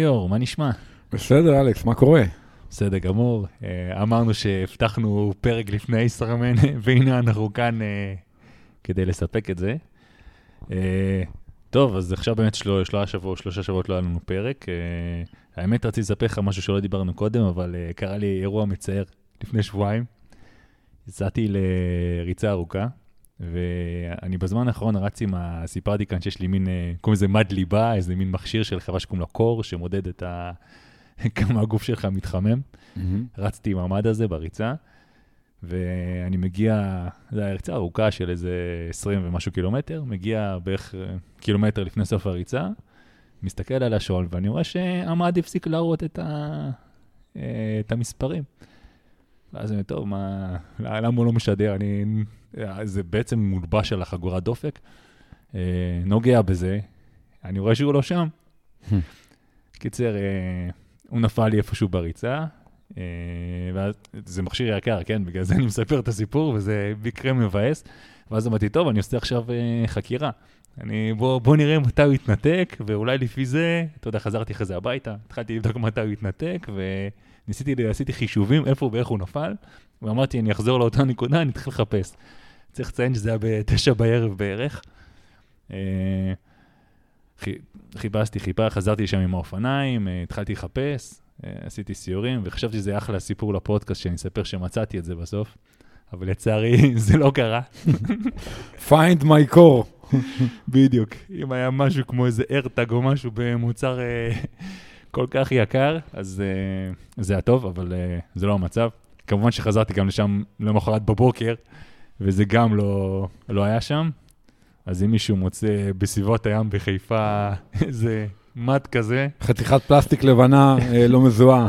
ליאור, מה נשמע? בסדר, אלכס, מה קורה? בסדר גמור. אה, אמרנו שהבטחנו פרק לפני סרמן, והנה אנחנו כאן אה, כדי לספק את זה. אה, טוב, אז עכשיו באמת של... שלושה שבועות, שלושה שבועות לא היה לנו פרק. האמת, רציתי לספר לך משהו שלא דיברנו קודם, אבל קרה לי אירוע מצער לפני שבועיים. יצאתי לריצה ארוכה, ואני בזמן האחרון רצתי עם ה... סיפרתי כאן שיש לי מין, קוראים לזה מד ליבה, איזה מין מכשיר של חברה שקוראים לה קור, שמודד את ה... כמה הגוף שלך מתחמם. Mm-hmm. רצתי עם המד הזה בריצה, ואני מגיע, זו הייתה ריצה ארוכה של איזה 20 ומשהו קילומטר, מגיע בערך אה, קילומטר לפני סוף הריצה, מסתכל על השעון, ואני רואה שהמד הפסיק להראות את, ה... אה, את המספרים. ואז אני, טוב, מה, למה הוא לא משדר? אני, אה, זה בעצם מולבש על החגורת דופק. נוגע בזה, אני רואה שהוא לא שם. קיצר, הוא נפל לי איפשהו בריצה, אה, וזה מכשיר יקר, כן? בגלל זה אני מספר את הסיפור, וזה מקרה מבאס. ואז אמרתי, טוב, אני עושה עכשיו אה, חקירה. אני, בוא, בוא נראה מתי הוא יתנתק, ואולי לפי זה, אתה יודע, חזרתי אחרי זה הביתה, התחלתי לבדוק מתי הוא יתנתק, וניסיתי, עשיתי חישובים איפה ואיך הוא נפל, ואמרתי, אני אחזור לאותה נקודה, אני אתחיל לחפש. צריך לציין שזה היה בתשע בערב בערך. אה, חיפשתי, חיפה, חזרתי לשם עם האופניים, אה, התחלתי לחפש, אה, עשיתי סיורים, וחשבתי שזה אחלה סיפור לפודקאסט, שאני אספר שמצאתי את זה בסוף, אבל לצערי זה לא קרה. find my core. בדיוק. אם היה משהו כמו איזה ארטג או משהו במוצר כל כך יקר, אז אה, זה היה טוב, אבל אה, זה לא המצב. כמובן שחזרתי גם לשם למחרת בבוקר, וזה גם לא, לא היה שם. אז אם מישהו מוצא בסביבות הים בחיפה איזה מט כזה... חתיכת פלסטיק לבנה אה, לא מזוהה.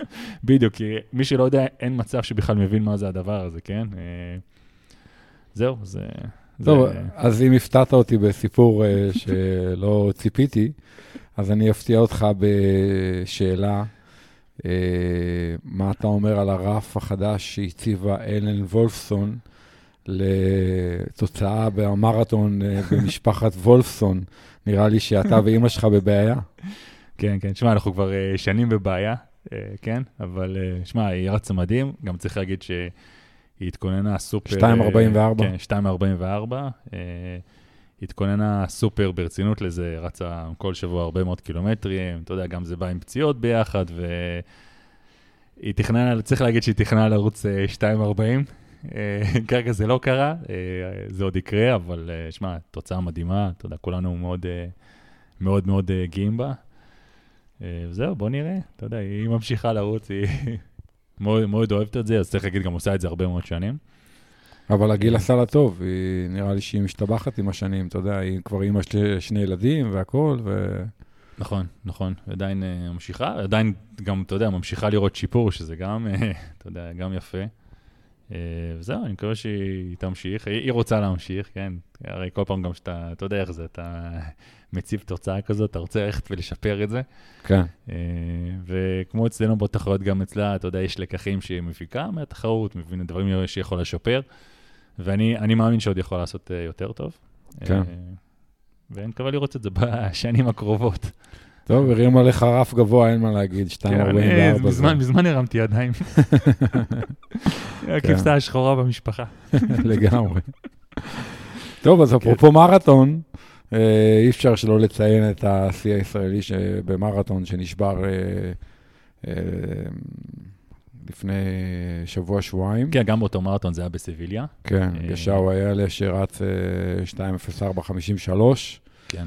בדיוק, כי מי שלא יודע, אין מצב שבכלל מבין מה זה הדבר הזה, כן? זהו, זה... טוב, זה... אז אם הפתעת אותי בסיפור אה, שלא ציפיתי, אז אני אפתיע אותך בשאלה. מה אתה אומר על הרף החדש שהציבה אלן וולפסון לתוצאה במרתון אה, במשפחת וולפסון. נראה לי שאתה ואימא שלך בבעיה. כן, כן, שמע, אנחנו כבר שנים בבעיה, כן, אבל שמע, היא רצה מדהים, גם צריך להגיד שהיא התכוננה סופר... 2.44. כן, 2.44. Uh, התכוננה סופר ברצינות לזה, רצה כל שבוע הרבה מאוד קילומטרים, אתה יודע, גם זה בא עם פציעות ביחד, והיא תכננה, צריך להגיד שהיא תכננה לרוץ 2.40, אה, כרגע זה לא קרה, אה, זה עוד יקרה, אבל אה, שמע, תוצאה מדהימה, אתה יודע, כולנו מאוד מאוד מאוד גאים בה. וזהו, בוא נראה, אתה יודע, היא ממשיכה לרוץ, היא מאוד, מאוד אוהבת את זה, אז צריך להגיד, גם עושה את זה הרבה מאוד שנים. אבל הגיל עשה לה טוב, היא, נראה לי שהיא משתבחת עם השנים, אתה יודע, היא כבר אימא של שני ילדים והכול, ו... נכון, נכון, עדיין ממשיכה, עדיין גם, אתה יודע, ממשיכה לראות שיפור, שזה גם, אתה יודע, גם יפה. אה, וזהו, אני מקווה שהיא תמשיך. היא, היא רוצה להמשיך, כן? הרי כל פעם גם שאתה, אתה יודע איך זה, אתה מציב תוצאה כזאת, אתה רוצה ללכת ולשפר את זה. כן. אה, וכמו אצלנו בתחרות, גם אצלה, אתה יודע, יש לקחים שהיא מפיקה מהתחרות, מבינה דברים שהיא יכולה לשפר, ואני מאמין שעוד יכול לעשות אה, יותר טוב. כן. ואני מקווה לראות את זה בשנים הקרובות. טוב, הרים עליך רף גבוה, אין מה להגיד, 2.44. כן, מזמן, מזמן הרמתי ידיים. הכבשה כן. השחורה במשפחה. לגמרי. טוב, אז אפרופו כן. מרתון, אה, אי אפשר שלא לציין את השיא הישראלי במרתון שנשבר אה, אה, לפני שבוע-שבועיים. כן, גם באותו מרתון זה היה בסביליה. כן, גשאו היה שרץ 2.0453. כן.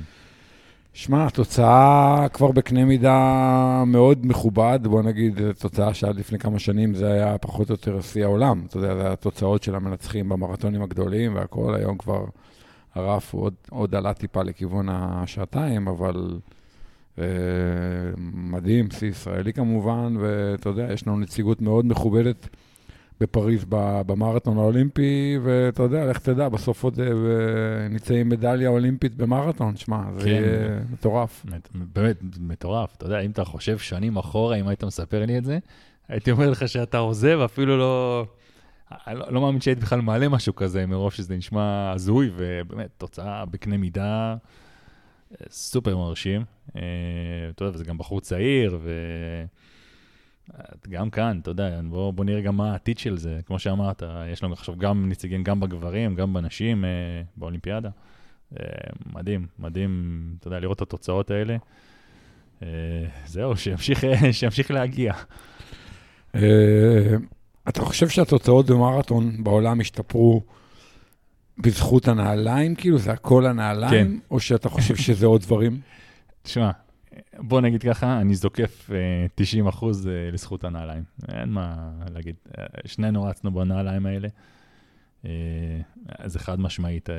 שמע, התוצאה כבר בקנה מידה מאוד מכובד, בוא נגיד, תוצאה שעד לפני כמה שנים זה היה פחות או יותר שיא העולם. אתה יודע, זה התוצאות של המנצחים במרתונים הגדולים והכול, היום כבר הרף הוא עוד, עוד עלה טיפה לכיוון השעתיים, אבל אה, מדהים, שיא ישראלי כמובן, ואתה יודע, יש לנו נציגות מאוד מכובדת. בפריז במרתון האולימפי, ואתה יודע, לך תדע, בסוף עוד אה, נצא עם מדליה אולימפית במרתון, שמע, זה כן. יהיה מטורף. באמת, מטורף. אתה יודע, אם אתה חושב שנים אחורה, אם היית מספר לי את זה, הייתי אומר לך שאתה עוזב, אפילו לא... אני לא, לא מאמין שהיית בכלל מעלה משהו כזה, מרוב שזה נשמע הזוי, ובאמת, תוצאה בקנה מידה סופר מרשים. אה, אתה יודע, וזה גם בחור צעיר, ו... גם כאן, אתה יודע, בוא, בוא נראה גם מה העתיד של זה. כמו שאמרת, יש לנו עכשיו גם נציגים, גם בגברים, גם בנשים אה, באולימפיאדה. אה, מדהים, מדהים, אתה יודע, לראות את התוצאות האלה. אה, זהו, שימשיך, שימשיך להגיע. אה, אתה חושב שהתוצאות במרתון בעולם השתפרו בזכות הנעליים? כאילו, זה הכל הנעליים? כן. או שאתה חושב שזה עוד דברים? תשמע, בוא נגיד ככה, אני זוקף אה, 90 אחוז אה, לזכות הנעליים. אין מה להגיד. אה, שנינו רצנו בנעליים האלה. אה, זה חד משמעית. אה,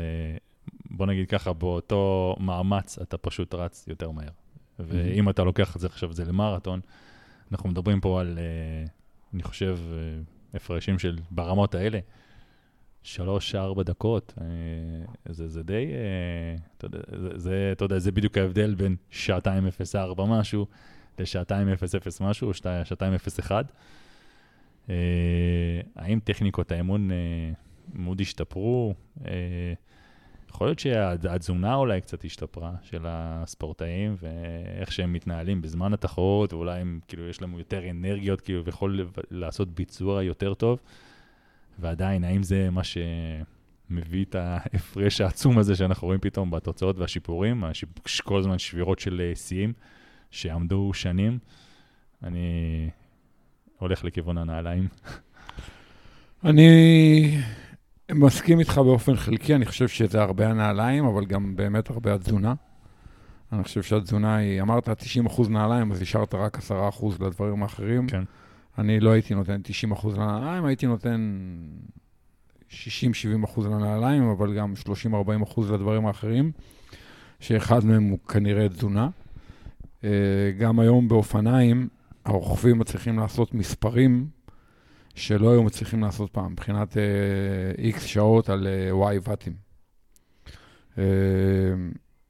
בוא נגיד ככה, באותו מאמץ אתה פשוט רץ יותר מהר. ואם אתה לוקח את זה עכשיו, זה למרתון, אנחנו מדברים פה על, אה, אני חושב, אה, הפרשים של ברמות האלה. שלוש-ארבע דקות, אה, זה, זה די, אה, אתה יודע, זה, אתה זה בדיוק ההבדל בין שעתיים 0.4 משהו לשעתיים 0.0 משהו, או שעתיים 0.1. אה, האם טכניקות האמון מאוד השתפרו? יכול להיות שהתזונה אולי קצת השתפרה של הספורטאים, ואיך שהם מתנהלים בזמן התחרות, ואולי הם, כאילו, יש להם יותר אנרגיות, כאילו, ויכול לעשות ביצוע יותר טוב. ועדיין, האם זה מה שמביא את ההפרש העצום הזה שאנחנו רואים פתאום בתוצאות והשיפורים, השיפ- כל הזמן שבירות של אה, שיאים שעמדו שנים? אני הולך לכיוון הנעליים. אני מסכים איתך באופן חלקי, אני חושב שזה הרבה הנעליים, אבל גם באמת הרבה התזונה. אני חושב שהתזונה היא, אמרת 90% נעליים, אז השארת רק 10% לדברים האחרים. כן. אני לא הייתי נותן 90% לנעליים, הייתי נותן 60-70% לנעליים, אבל גם 30-40% לדברים האחרים, שאחד מהם הוא כנראה תזונה. אה, גם היום באופניים, הרוכבים מצליחים לעשות מספרים שלא היו מצליחים לעשות פעם, מבחינת אה, X שעות על אה, Y ואטים. אה,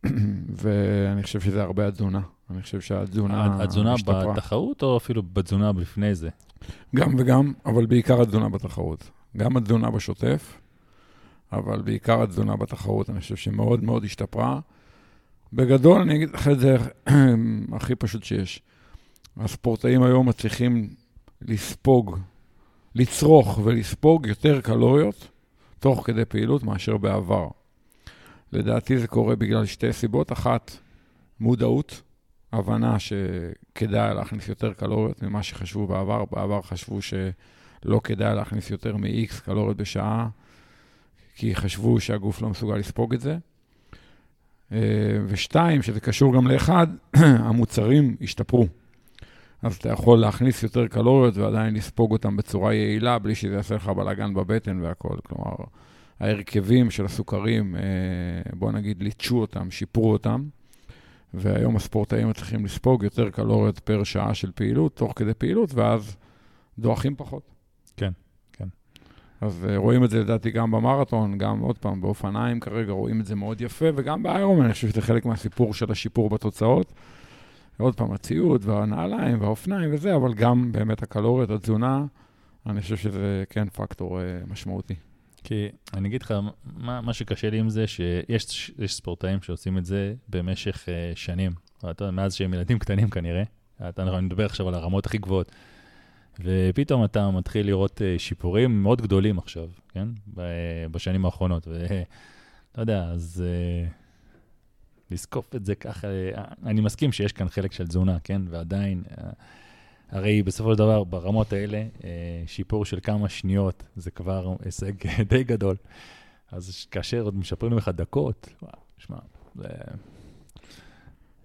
ואני חושב שזה הרבה התזונה. אני חושב שהתזונה התזונה. בתחרות, או אפילו בתזונה לפני זה? גם וגם, אבל בעיקר התזונה בתחרות. גם התזונה בשוטף, אבל בעיקר התזונה בתחרות, אני חושב שמאוד מאוד השתפרה. בגדול, אני אגיד לך את זה הכי פשוט שיש. הספורטאים היום מצליחים לספוג, לצרוך ולספוג יותר קלוריות תוך כדי פעילות מאשר בעבר. לדעתי זה קורה בגלל שתי סיבות. אחת, מודעות, הבנה שכדאי להכניס יותר קלוריות ממה שחשבו בעבר. בעבר חשבו שלא כדאי להכניס יותר מ-X קלוריות בשעה, כי חשבו שהגוף לא מסוגל לספוג את זה. אה, ושתיים, שזה קשור גם לאחד, המוצרים השתפרו. אז אתה יכול להכניס יותר קלוריות ועדיין לספוג אותם בצורה יעילה, בלי שזה יעשה לך בלאגן בבטן והכול. כלומר, ההרכבים של הסוכרים, אה, בוא נגיד, ליטשו אותם, שיפרו אותם. והיום הספורטאים מצליחים לספוג יותר קלוריות פר שעה של פעילות, תוך כדי פעילות, ואז דועכים פחות. כן, כן. אז uh, רואים את זה לדעתי גם במרתון, גם עוד פעם באופניים כרגע רואים את זה מאוד יפה, וגם באיירומן, אני חושב שזה חלק מהסיפור של השיפור בתוצאות. עוד פעם, הציוד והנעליים והאופניים וזה, אבל גם באמת הקלוריות, התזונה, אני חושב שזה כן פקטור uh, משמעותי. כי אני אגיד לך, מה, מה שקשה לי עם זה, שיש יש ספורטאים שעושים את זה במשך uh, שנים. אתה יודע, מאז שהם ילדים קטנים כנראה. אתה, אני מדבר עכשיו על הרמות הכי גבוהות. ופתאום אתה מתחיל לראות uh, שיפורים מאוד גדולים עכשיו, כן? בשנים האחרונות. ואתה יודע, אז uh, לזקוף את זה ככה, uh, אני מסכים שיש כאן חלק של תזונה, כן? ועדיין... Uh, הרי בסופו של דבר, ברמות האלה, אה, שיפור של כמה שניות זה כבר הישג די גדול. אז כאשר עוד משפרים לך דקות, וואו, שמע, זה...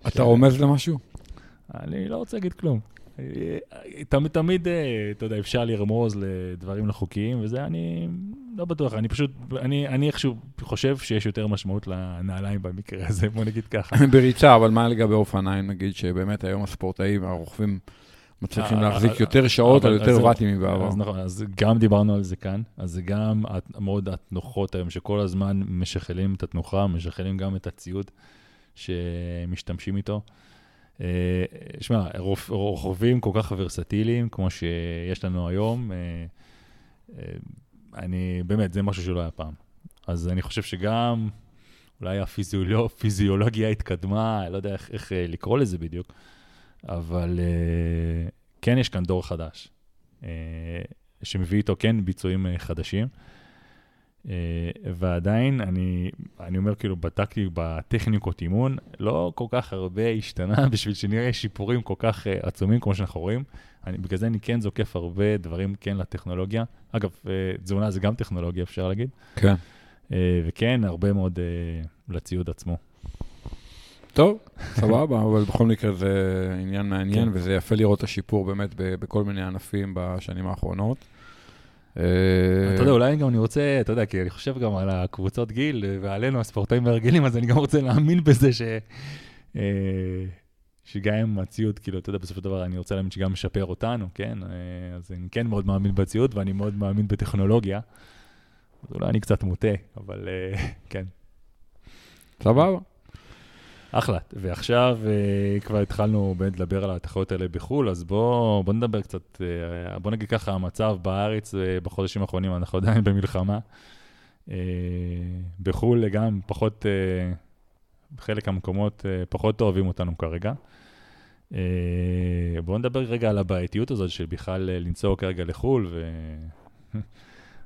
אתה רומז למשהו? אני לא רוצה להגיד כלום. תמיד, תמיד, אה, אתה יודע, אפשר לרמוז לדברים לא חוקיים, וזה אני לא בטוח, אני פשוט, אני, אני איכשהו חושב שיש יותר משמעות לנעליים במקרה הזה, בוא נגיד ככה. בריצה, אבל מה לגבי אופניים, נגיד, שבאמת היום הספורטאים, הרוכבים, מצליחים אה, להחזיק אה, יותר שעות על יותר ואטים מבעבר. אז נכון, אז גם דיברנו על זה כאן, אז זה גם מאוד התנוחות היום, שכל הזמן משכללים את התנוחה, משכללים גם את הציוד שמשתמשים איתו. אה, שמע, רוכ- רוכבים כל כך ורסטיליים כמו שיש לנו היום, אה, אה, אני, באמת, זה משהו שלא היה פעם. אז אני חושב שגם, אולי הפיזיולוגיה התקדמה, לא יודע איך, איך לקרוא לזה בדיוק, אבל כן יש כאן דור חדש, שמביא איתו כן ביצועים חדשים. Uh, ועדיין, אני, אני אומר, כאילו, בדקתי בטכניקות אימון, לא כל כך הרבה השתנה בשביל שנראה שיפורים כל כך uh, עצומים כמו שאנחנו רואים. אני, בגלל זה אני כן זוקף הרבה דברים כן לטכנולוגיה. אגב, uh, תזונה זה גם טכנולוגיה, אפשר להגיד. כן. Uh, וכן, הרבה מאוד uh, לציוד עצמו. טוב, סבבה, אבל בכל מקרה זה עניין מעניין, כן. וזה יפה לראות את השיפור באמת בכל מיני ענפים בשנים האחרונות. אה, אתה יודע, אולי גם אני רוצה, אתה יודע, כי אני חושב גם על הקבוצות גיל ועלינו, הספורטאים והרגילים, אז אני גם רוצה להאמין בזה ש... אה, שגם עם הציוד, כאילו, אתה יודע, בסופו של דבר אני רוצה להאמין שגם משפר אותנו, כן? אה, אז אני כן מאוד מאמין בציוד ואני מאוד מאמין בטכנולוגיה. אז אולי אני קצת מוטה, אבל כן. סבבה. אחלה. ועכשיו uh, כבר התחלנו באמת לדבר על התחרויות האלה בחו"ל, אז בואו בוא נדבר קצת, uh, בואו נגיד ככה, המצב בארץ uh, בחודשים האחרונים, אנחנו עדיין במלחמה. בחו"ל גם פחות, חלק המקומות פחות אוהבים אותנו כרגע. בואו נדבר רגע על הבעייתיות הזאת של בכלל לנסוע כרגע לחו"ל, ו...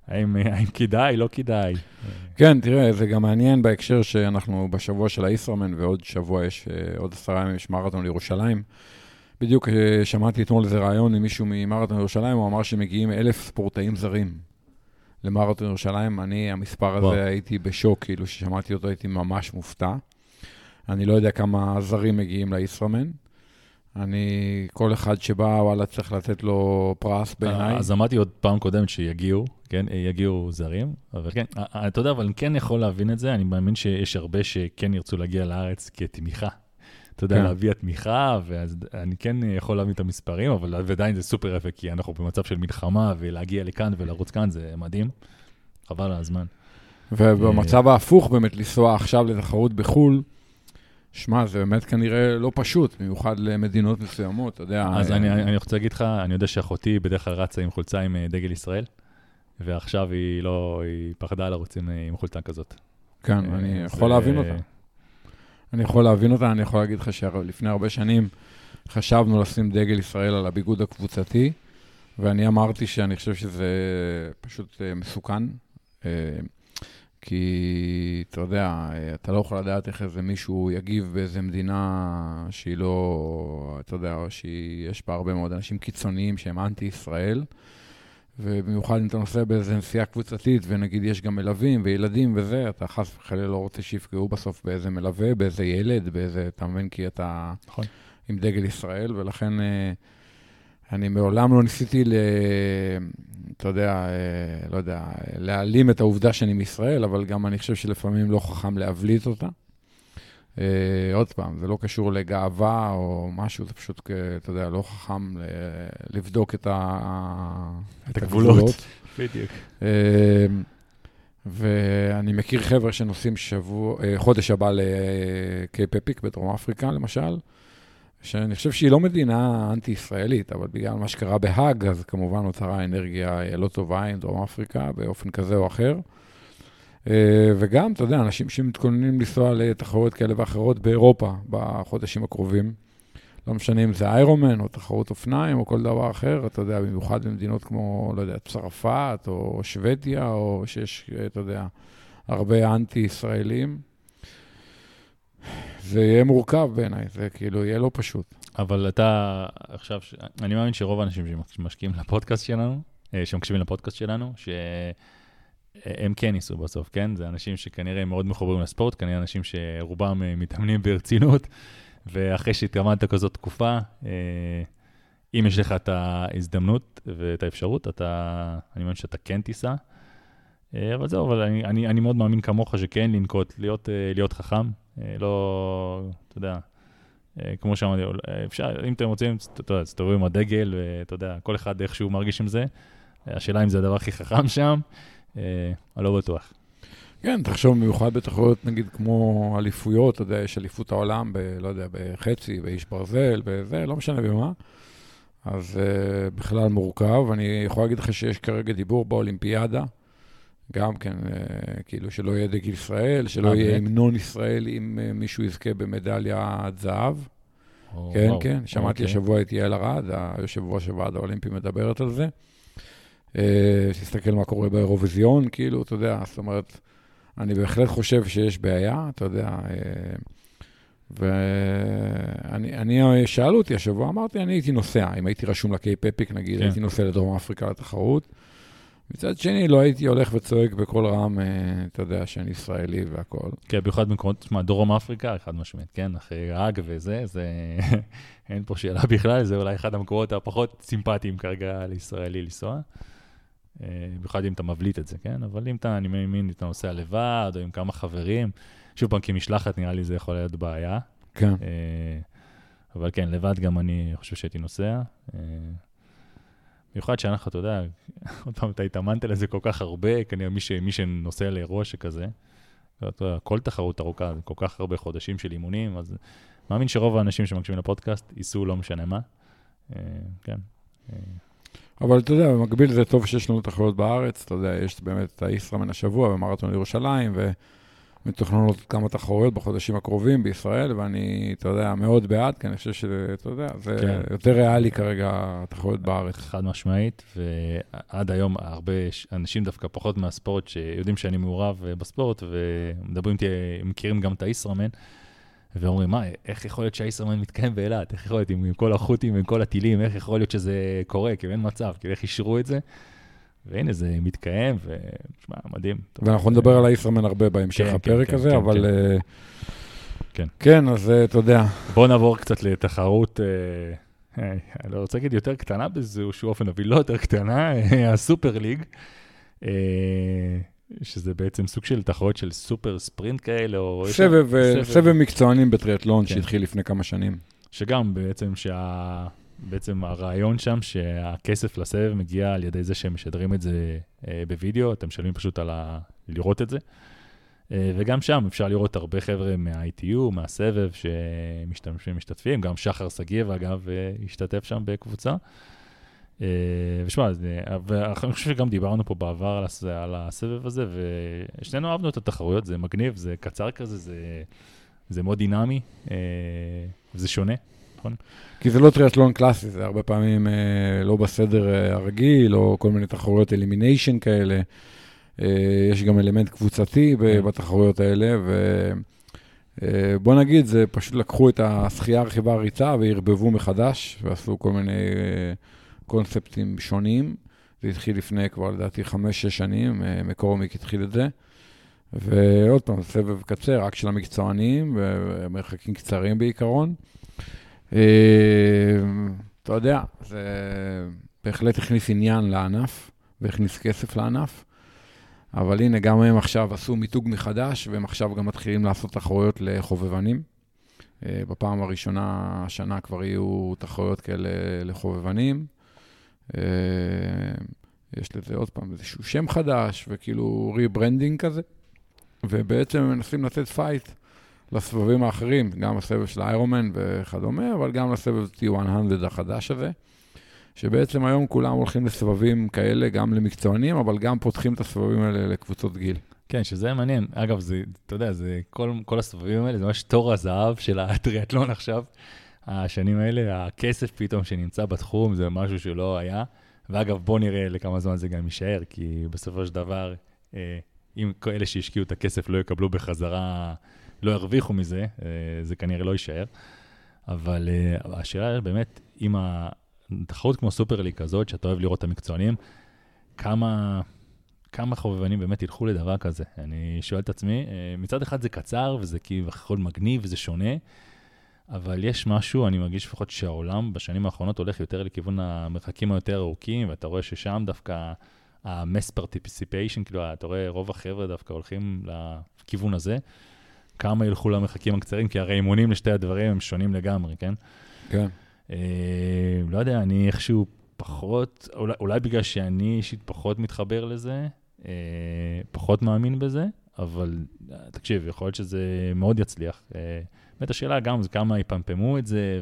האם, האם כדאי, לא כדאי? כן, תראה, זה גם מעניין בהקשר שאנחנו בשבוע של הישראמן, ועוד שבוע יש, אה, עוד עשרה ימים יש מרתון לירושלים. בדיוק אה, שמעתי אתמול איזה ראיון עם מישהו ממרתון לירושלים, הוא אמר שמגיעים אלף ספורטאים זרים למרתון ירושלים. אני, המספר הזה, וואו. הייתי בשוק, כאילו, כששמעתי אותו הייתי ממש מופתע. אני לא יודע כמה זרים מגיעים לישראמן. אני, כל אחד שבא, וואלה, צריך לתת לו פרס בעיניי. אז אמרתי עוד פעם קודמת שיגיעו, כן, יגיעו זרים, אבל כן, אתה יודע, אבל אני כן יכול להבין את זה, אני מאמין שיש הרבה שכן ירצו להגיע לארץ כתמיכה. אתה יודע, כן. להביא תמיכה, ואז אני כן יכול להבין את המספרים, אבל עדיין זה סופר יפה, כי אנחנו במצב של מלחמה, ולהגיע לכאן ולרוץ כאן זה מדהים, חבל על הזמן. ובמצב ההפוך, באמת, לנסוע עכשיו לתחרות בחו"ל, שמע, זה באמת כנראה לא פשוט, במיוחד למדינות מסוימות, אתה יודע. אז אני, אה, אני רוצה להגיד לך, אני יודע שאחותי בדרך כלל רצה עם חולצה עם אה, דגל ישראל, ועכשיו היא לא, היא פחדה לרוץ עם, אה, עם חולצה כזאת. כן, אני יכול להבין אותה. אני יכול להבין אותה, אני יכול להגיד לך שלפני הרבה שנים חשבנו לשים דגל ישראל על הביגוד הקבוצתי, ואני אמרתי שאני חושב שזה פשוט מסוכן. כי אתה יודע, אתה לא יכול לדעת איך איזה מישהו יגיב באיזה מדינה שהיא לא, אתה יודע, שיש בה הרבה מאוד אנשים קיצוניים שהם אנטי-ישראל, ובמיוחד אם אתה נוסע באיזה נסיעה קבוצתית, ונגיד יש גם מלווים וילדים וזה, אתה חס וחלילה לא רוצה שיפגעו בסוף באיזה מלווה, באיזה ילד, באיזה, אתה מבין? כי אתה נכון. עם דגל ישראל, ולכן... אה, אני מעולם לא ניסיתי, ל, אתה יודע, אה, לא יודע, להעלים את העובדה שאני מישראל, אבל גם אני חושב שלפעמים לא חכם להבליט אותה. Uh, עוד פעם, זה לא קשור לגאווה או משהו, זה פשוט, אתה יודע, לא חכם לבדוק את, ה... את הגבולות. בדיוק. Uh, ואני מכיר חבר'ה שנוסעים שבוע, חודש הבא לקייפ אפיק בדרום אפריקה, למשל, שאני חושב שהיא לא מדינה אנטי-ישראלית, אבל בגלל מה שקרה בהאג, אז כמובן נוצרה אנרגיה לא טובה עם דרום אפריקה באופן כזה או אחר. אה, וגם, אתה יודע, אנשים שמתכוננים לנסוע לתחרויות כאלה ואחרות באירופה בחודשים הקרובים. לא משנה אם זה איירומן או תחרות אופניים או כל דבר אחר, אתה יודע, במיוחד במדינות כמו, לא יודע, צרפת או שוודיה, או שיש, אתה יודע, הרבה אנטי-ישראלים. זה יהיה מורכב בעיניי, זה כאילו יהיה לא פשוט. אבל אתה עכשיו, אני מאמין שרוב האנשים שמשקיעים לפודקאסט שלנו, אה, שמקשיבים לפודקאסט שלנו, שהם כן ייסעו בסוף, כן? זה אנשים שכנראה מאוד מחוברים לספורט, כנראה אנשים שרובם אה, מתאמנים ברצינות, ואחרי שהתאמנת כזאת תקופה, אה, אם יש לך את ההזדמנות ואת האפשרות, אתה, אני מאמין שאתה כן תיסע. אבל זהו, אבל אני, אני, אני מאוד מאמין כמוך שכן לנקוט, להיות, להיות חכם, לא, אתה יודע, אה, כמו שאמרתי, אפשר, אם אתם רוצים, אתה יודע, תסתובבו עם הדגל, ואתה יודע, כל אחד איך שהוא מרגיש עם זה. השאלה אם זה הדבר הכי חכם שם, אה, אני לא בטוח. כן, תחשוב, במיוחד בתחרויות, נגיד, כמו אליפויות, אתה יודע, יש אליפות העולם, ב, לא יודע, בחצי, באיש ברזל, בזה, לא משנה במה. אז uh, בכלל מורכב. אני יכול להגיד לך שיש כרגע דיבור באולימפיאדה, גם כן, אה, כאילו שלא יהיה דגל ישראל, שלא אה, יהיה? המנון ישראלי אם אה, מישהו יזכה במדליית זהב. או, כן, וואו, כן, שמעתי אוקיי. השבוע את יעל ארד, היושב ראש הוועד האולימפי, מדברת על זה. תסתכל מה קורה באירוויזיון, כאילו, אתה יודע, זאת אומרת, אני בהחלט חושב שיש בעיה, אתה יודע, ואני, אני, שאלו אותי השבוע, אמרתי, אני הייתי נוסע, אם הייתי רשום לקייפ אפיק, נגיד, כן. הייתי נוסע לדרום אפריקה לתחרות. מצד שני, לא הייתי הולך וצועק בקול רם, אה, אתה יודע, שאני ישראלי והכול. כן, במיוחד במקומות, תשמע, דרום אפריקה, חד משמעית, כן, אחרי האג וזה, זה, אין פה שאלה בכלל, זה אולי אחד המקומות הפחות סימפטיים כרגע לישראלי לנסוע. אה, במיוחד אם אתה מבליט את זה, כן? אבל אם אתה, אני מאמין, אתה נוסע לבד, או עם כמה חברים, שוב פעם, כמשלחת נראה לי זה יכול להיות בעיה. כן. אה, אבל כן, לבד גם אני חושב שהייתי נוסע. במיוחד שאנחנו, אתה יודע, עוד פעם, אתה התאמנת לזה כל כך הרבה, כנראה מי, ש, מי שנוסע לאירוע שכזה, אתה יודע, כל תחרות ארוכה, כל כך הרבה חודשים של אימונים, אז מאמין שרוב האנשים שמקשיבים לפודקאסט ייסעו לא משנה מה. אה, כן. אה, אבל אתה יודע, במקביל זה טוב שיש לנו תחרויות בארץ, אתה יודע, יש באמת את הישראמן השבוע במרתון ירושלים, ומתוכננות כמה תחרויות בחודשים הקרובים בישראל, ואני, אתה יודע, מאוד בעד, כי אני חושב שזה, אתה יודע, זה כן. יותר ריאלי כרגע, התחרויות בארץ. חד משמעית, ועד היום הרבה אנשים דווקא פחות מהספורט, שיודעים שאני מעורב אה, בספורט, ומדברים איתי, מכירים גם את הישראמן, ואומרים, מה, איך יכול להיות שהישראמן מתקיים באילת? איך יכול להיות עם, עם כל החות'ים ועם כל הטילים, איך יכול להיות שזה קורה? כאילו אין מצב, כאילו איך אישרו את זה? והנה, זה מתקיים, ותשמע, מדהים. ואנחנו נדבר על הישראמן הרבה בהמשך כן, הפרק כן, הזה, כן, אבל... כן. אה, כן. כן, אז אתה יודע, בואו נעבור קצת לתחרות, אה, אה, אני לא רוצה להגיד יותר קטנה באיזשהו אופן, אבל לא יותר קטנה, הסופר ליג, שזה בעצם סוג של תחרות של סופר ספרינט כאלה, או... סבב, מקצוענים בטריאטלון. שהתחיל לפני כמה שנים. שגם בעצם שה... בעצם הרעיון שם שהכסף לסבב מגיע על ידי זה שהם משדרים את זה אה, בווידאו, אתם משלמים פשוט על ה... לראות את זה. אה, וגם שם אפשר לראות הרבה חבר'ה מה-ITU, מהסבב שמשתמשים, משתתפים, גם שחר שגיב אגב אה, השתתף שם בקבוצה. ושמע, ואני חושב שגם דיברנו פה בעבר על, הס... על הסבב הזה, ושנינו אהבנו את התחרויות, זה מגניב, זה קצר כזה, זה, זה מאוד דינמי, זה שונה. כי זה לא טריאטלון קלאסי, זה הרבה פעמים אה, לא בסדר אה, הרגיל, או כל מיני תחרויות אלימיניישן כאלה. אה, יש גם אלמנט קבוצתי כן. בתחרויות האלה, ובוא נגיד, זה פשוט לקחו את השחייה, הרכיבה, הריצה וערבבו מחדש, ועשו כל מיני אה, קונספטים שונים. זה התחיל לפני כבר, לדעתי, חמש-שש שנים, אה, מקורומיק התחיל את זה. ועוד פעם, סבב קצר, רק של המקצוענים, ומרחקים קצרים בעיקרון. אה, אתה יודע, זה בהחלט הכניס עניין לענף, והכניס כסף לענף. אבל הנה, גם הם עכשיו עשו מיתוג מחדש, והם עכשיו גם מתחילים לעשות תחרויות לחובבנים. אה, בפעם הראשונה השנה כבר יהיו תחרויות כאלה לחובבנים. אה, יש לזה עוד פעם איזשהו שם חדש, וכאילו rebranding כזה. ובעצם הם מנסים לתת fight לסבבים האחרים, גם הסבב של איירומן וכדומה, אבל גם לסבב T100 החדש הזה, שבעצם היום כולם הולכים לסבבים כאלה, גם למקצוענים, אבל גם פותחים את הסבבים האלה לקבוצות גיל. כן, שזה מעניין. אגב, זה, אתה יודע, זה כל, כל הסבבים האלה, זה ממש תור הזהב של הטריאטלון עכשיו. השנים האלה, הכסף פתאום שנמצא בתחום, זה משהו שלא היה. ואגב, בוא נראה לכמה זמן זה גם יישאר, כי בסופו של דבר, אה, אם אלה שהשקיעו את הכסף לא יקבלו בחזרה, לא ירוויחו מזה, אה, זה כנראה לא יישאר. אבל אה, השאלה באמת, אם התחרות כמו סופרלי כזאת, שאתה אוהב לראות את המקצוענים, כמה... כמה חובבנים באמת ילכו לדבר כזה? אני שואל את עצמי, אה, מצד אחד זה קצר וזה כביכול מגניב וזה שונה, אבל יש משהו, אני מרגיש לפחות שהעולם בשנים האחרונות הולך יותר לכיוון המרחקים היותר ארוכים, ואתה רואה ששם דווקא ה-mass participation, כאילו, אתה רואה רוב החבר'ה דווקא הולכים לכיוון הזה. כמה ילכו למרחקים הקצרים, כי הרי אימונים לשתי הדברים הם שונים לגמרי, כן? כן. אה, לא יודע, אני איכשהו פחות, אולי, אולי בגלל שאני אישית פחות מתחבר לזה, אה, פחות מאמין בזה, אבל אה, תקשיב, יכול להיות שזה מאוד יצליח. אה, באמת השאלה גם זה כמה יפמפמו את זה,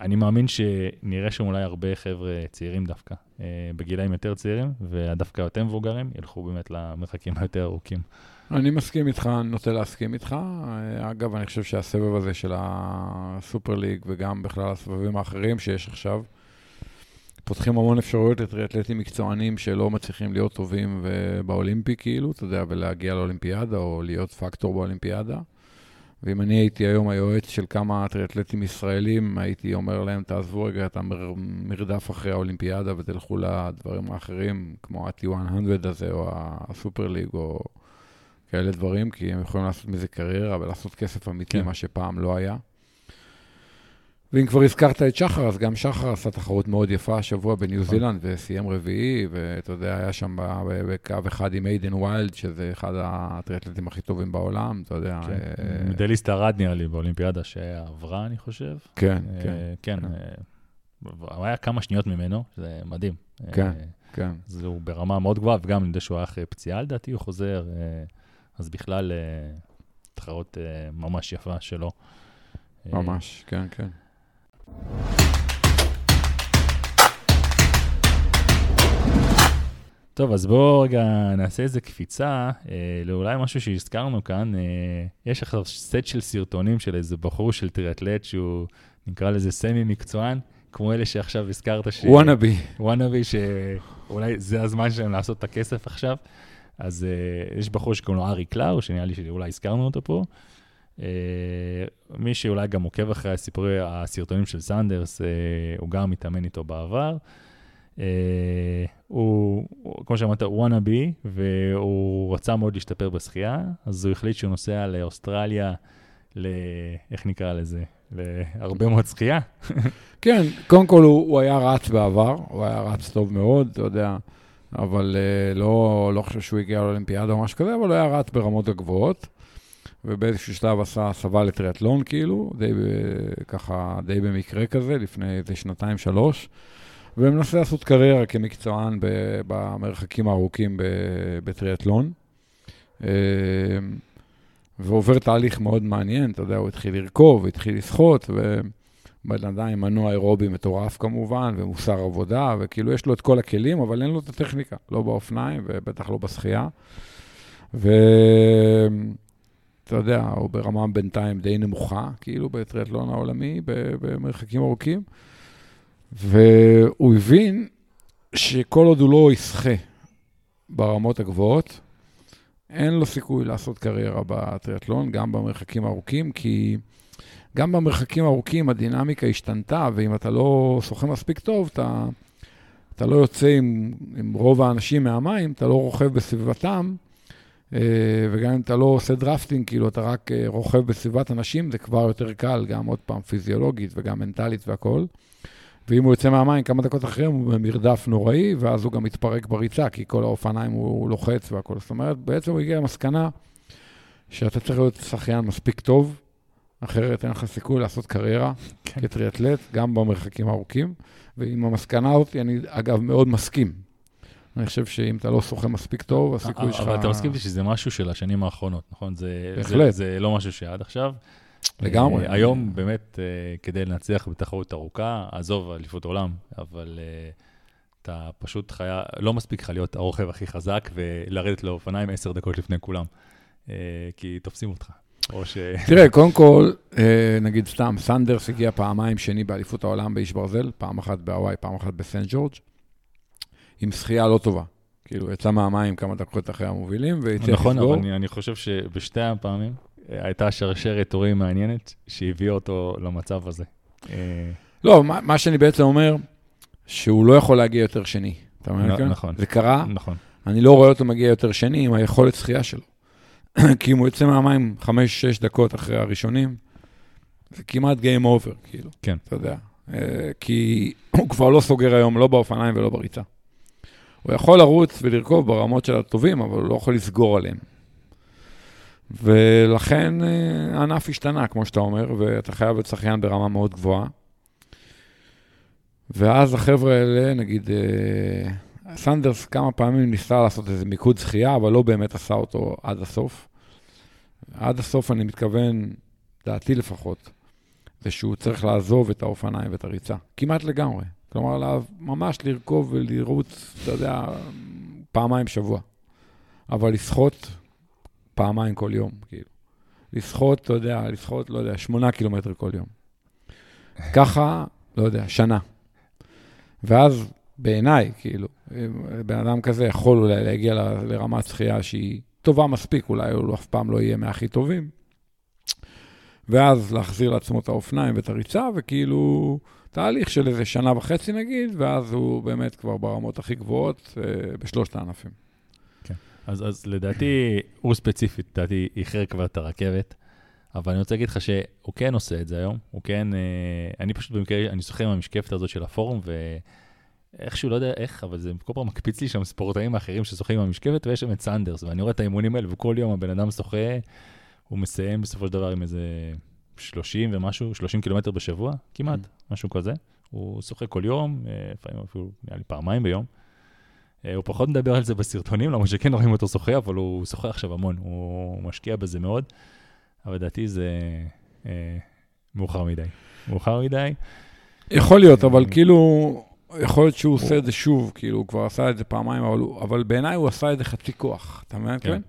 אני מאמין שנראה שם אולי הרבה חבר'ה צעירים דווקא, אה, בגילאים יותר צעירים, ודווקא יותר מבוגרים, ילכו באמת למרחקים היותר ארוכים. אני מסכים איתך, אני נוטה להסכים איתך. אה, אגב, אני חושב שהסבב הזה של הסופר ליג, וגם בכלל הסבבים האחרים שיש עכשיו, פותחים המון אפשרויות לטריאטלטים מקצוענים שלא מצליחים להיות טובים באולימפי, כאילו, אתה יודע, ולהגיע לאולימפיאדה, או להיות פקטור באולימפיאדה. ואם אני הייתי היום היועץ של כמה טריאטלטים ישראלים, הייתי אומר להם, תעזבו רגע את המרדף אחרי האולימפיאדה ותלכו לדברים האחרים, כמו ה-T100 הזה, או הסופר ליג, או כאלה דברים, כי הם יכולים לעשות מזה קריירה ולעשות כסף אמיתי, כן. מה שפעם לא היה. ואם כבר הזכרת את שחר, אז גם שחר עשה תחרות מאוד יפה השבוע בניו נכון. זילנד, וסיים רביעי, ואתה יודע, היה שם בקו אחד עם איידן ויילד, שזה אחד הטריאטלטים הכי טובים בעולם, אתה יודע. כן, אה, מדליסט ארד נראה לי באולימפיאדה שעברה, אני חושב. כן, אה, כן. כן, אה, היה כמה שניות ממנו, זה מדהים. כן, כן. זה הוא ברמה מאוד גבוהה, וגם אני יודע שהוא היה אחרי פציעה, לדעתי, הוא חוזר, אז בכלל, תחרות ממש יפה שלו. ממש, כן, כן. טוב, אז בואו רגע נעשה איזה קפיצה אה, לאולי משהו שהזכרנו כאן. אה, יש עכשיו סט של סרטונים של איזה בחור של טריאטלט שהוא נקרא לזה סמי מקצוען, כמו אלה שעכשיו הזכרת. ש... וואנאבי. וואנאבי, שאולי זה הזמן שלהם לעשות את הכסף עכשיו. אז אה, יש בחור שקוראים לו ארי קלאו, שנראה לי שאולי הזכרנו אותו פה. Uh, מי שאולי גם עוקב אחרי הסיפורי, הסרטונים של סנדרס, uh, הוא גם מתאמן איתו בעבר. Uh, הוא, כמו שאמרת, וואנאבי, והוא רצה מאוד להשתפר בשחייה, אז הוא החליט שהוא נוסע לאוסטרליה, ל... איך נקרא לזה? להרבה מאוד שחייה. כן, קודם כל הוא, הוא היה רץ בעבר, הוא היה רץ טוב מאוד, אתה יודע, אבל uh, לא, לא חושב שהוא הגיע לאולימפיאדה או משהו כזה, אבל הוא היה רץ ברמות הגבוהות. ובאיזשהו שלב עשה הסבה לטריאטלון, כאילו, די ככה, די במקרה כזה, לפני איזה שנתיים-שלוש, ומנסה לעשות קריירה כמקצוען במרחקים הארוכים בטריאטלון. אה, ועובר תהליך מאוד מעניין, אתה יודע, הוא התחיל לרכוב, התחיל לשחות, ובן אדם עם מנוע אירובי מטורף כמובן, ומוסר עבודה, וכאילו יש לו את כל הכלים, אבל אין לו את הטכניקה, לא באופניים ובטח לא בשחייה. ו... אתה יודע, הוא ברמה בינתיים די נמוכה, כאילו, בטריאטלון העולמי, במרחקים ארוכים. והוא הבין שכל עוד הוא לא ישחה ברמות הגבוהות, אין לו סיכוי לעשות קריירה בטריאטלון, גם במרחקים הארוכים, כי גם במרחקים הארוכים הדינמיקה השתנתה, ואם אתה לא שוחה מספיק טוב, אתה, אתה לא יוצא עם, עם רוב האנשים מהמים, אתה לא רוכב בסביבתם, אה, וגם אם אתה לא עושה drafting, כאילו אתה רק אה, רוכב בסביבת אנשים, זה כבר יותר קל, גם עוד פעם פיזיולוגית וגם מנטלית והכול. ואם הוא יוצא מהמים כמה דקות אחרי, הוא במרדף נוראי, ואז הוא גם מתפרק בריצה, כי כל האופניים הוא, הוא לוחץ והכול. זאת אומרת, בעצם הוא הגיע למסקנה שאתה צריך להיות שחיין מספיק טוב, אחרת אין לך סיכוי לעשות קריירה כן. כטריאטלט, גם במרחקים הארוכים. ועם המסקנה הזאת, אני אגב מאוד מסכים. אני חושב שאם אתה לא שוחה מספיק טוב, הסיכוי שלך... אבל אתה מסכים שזה משהו של השנים האחרונות, נכון? בהחלט. זה לא משהו שעד עכשיו. לגמרי. אה, היום באמת, אה, כדי לנצח בתחרות ארוכה, עזוב אליפות עולם, אבל אה, אתה פשוט חיה, לא מספיק לך להיות הרוכב הכי חזק ולרדת לאופניים עשר דקות לפני כולם, כי תופסים אותך. או ש... תראה, קודם כל, נגיד סתם, סנדרס הגיע פעמיים שני באליפות העולם באיש ברזל, פעם אחת בהוואי, פעם אחת בסנט ג'ורג'. עם שחייה לא טובה. כאילו, יצא מהמים כמה דקות אחרי המובילים, והצליח לסגור. נכון, אבל אני, אני חושב שבשתי הפעמים אה, הייתה שרשרת תורים מעניינת שהביאה אותו למצב הזה. אה, לא, מה, מה שאני בעצם אומר, שהוא לא יכול להגיע יותר שני. אתה מבין? כן? נכון. זה קרה, נכון. אני לא רואה אותו מגיע יותר שני עם היכולת שחייה שלו. כי אם הוא יוצא מהמים 5-6 דקות אחרי הראשונים, זה כמעט Game over, כאילו. כן. אתה יודע. אה, כי הוא כבר לא סוגר היום, לא באופניים ולא בריצה. הוא יכול לרוץ ולרכוב ברמות של הטובים, אבל הוא לא יכול לסגור עליהם. ולכן אה, הענף השתנה, כמו שאתה אומר, ואתה חייב להיות שחיין ברמה מאוד גבוהה. ואז החבר'ה האלה, נגיד, אה, סנדרס כמה פעמים ניסה לעשות איזה מיקוד שחייה, אבל לא באמת עשה אותו עד הסוף. עד הסוף אני מתכוון, דעתי לפחות, זה שהוא צריך לעזוב את האופניים ואת הריצה, כמעט לגמרי. כלומר, ממש לרכוב ולרוץ, אתה יודע, פעמיים בשבוע. אבל לשחות פעמיים כל יום, כאילו. לשחות, אתה יודע, לשחות, לא יודע, שמונה קילומטר כל יום. ככה, לא יודע, שנה. ואז בעיניי, כאילו, בן אדם כזה יכול אולי להגיע לרמת שחייה שהיא טובה מספיק, אולי הוא אף פעם לא יהיה מהכי טובים. ואז להחזיר לעצמו את האופניים ואת הריצה, וכאילו, תהליך של איזה שנה וחצי נגיד, ואז הוא באמת כבר ברמות הכי גבוהות אה, בשלושת הענפים. כן, אז, אז לדעתי, הוא ספציפית, לדעתי, איחר כבר את הרכבת, אבל אני רוצה להגיד לך שהוא כן עושה את זה היום, הוא כן, אה, אני פשוט במקרה, אני שוחה עם המשקפת הזאת של הפורום, ואיכשהו, לא יודע איך, אבל זה כל פעם מקפיץ לי שם ספורטאים האחרים ששוחים עם המשקפת, ויש שם את סנדרס, ואני רואה את האימונים האלה, וכל יום הבן אדם שוחה, הוא מסיים בסופו של דבר עם איזה 30 ומשהו, 30 קילומטר בשבוע, כמעט, mm. משהו כזה. הוא שוחה כל יום, אה, לפעמים אפילו, נראה לי פעמיים ביום. אה, הוא פחות מדבר על זה בסרטונים, למרות שכן רואים אותו שוחה, אבל הוא שוחה עכשיו המון, הוא משקיע בזה מאוד. אבל לדעתי זה אה, מאוחר מדי. מאוחר מדי. יכול להיות, אבל כאילו, יכול להיות שהוא עושה את זה שוב, כאילו, הוא כבר עשה את זה פעמיים, אבל, אבל בעיניי הוא עשה את זה חצי כוח, אתה מבין? כן.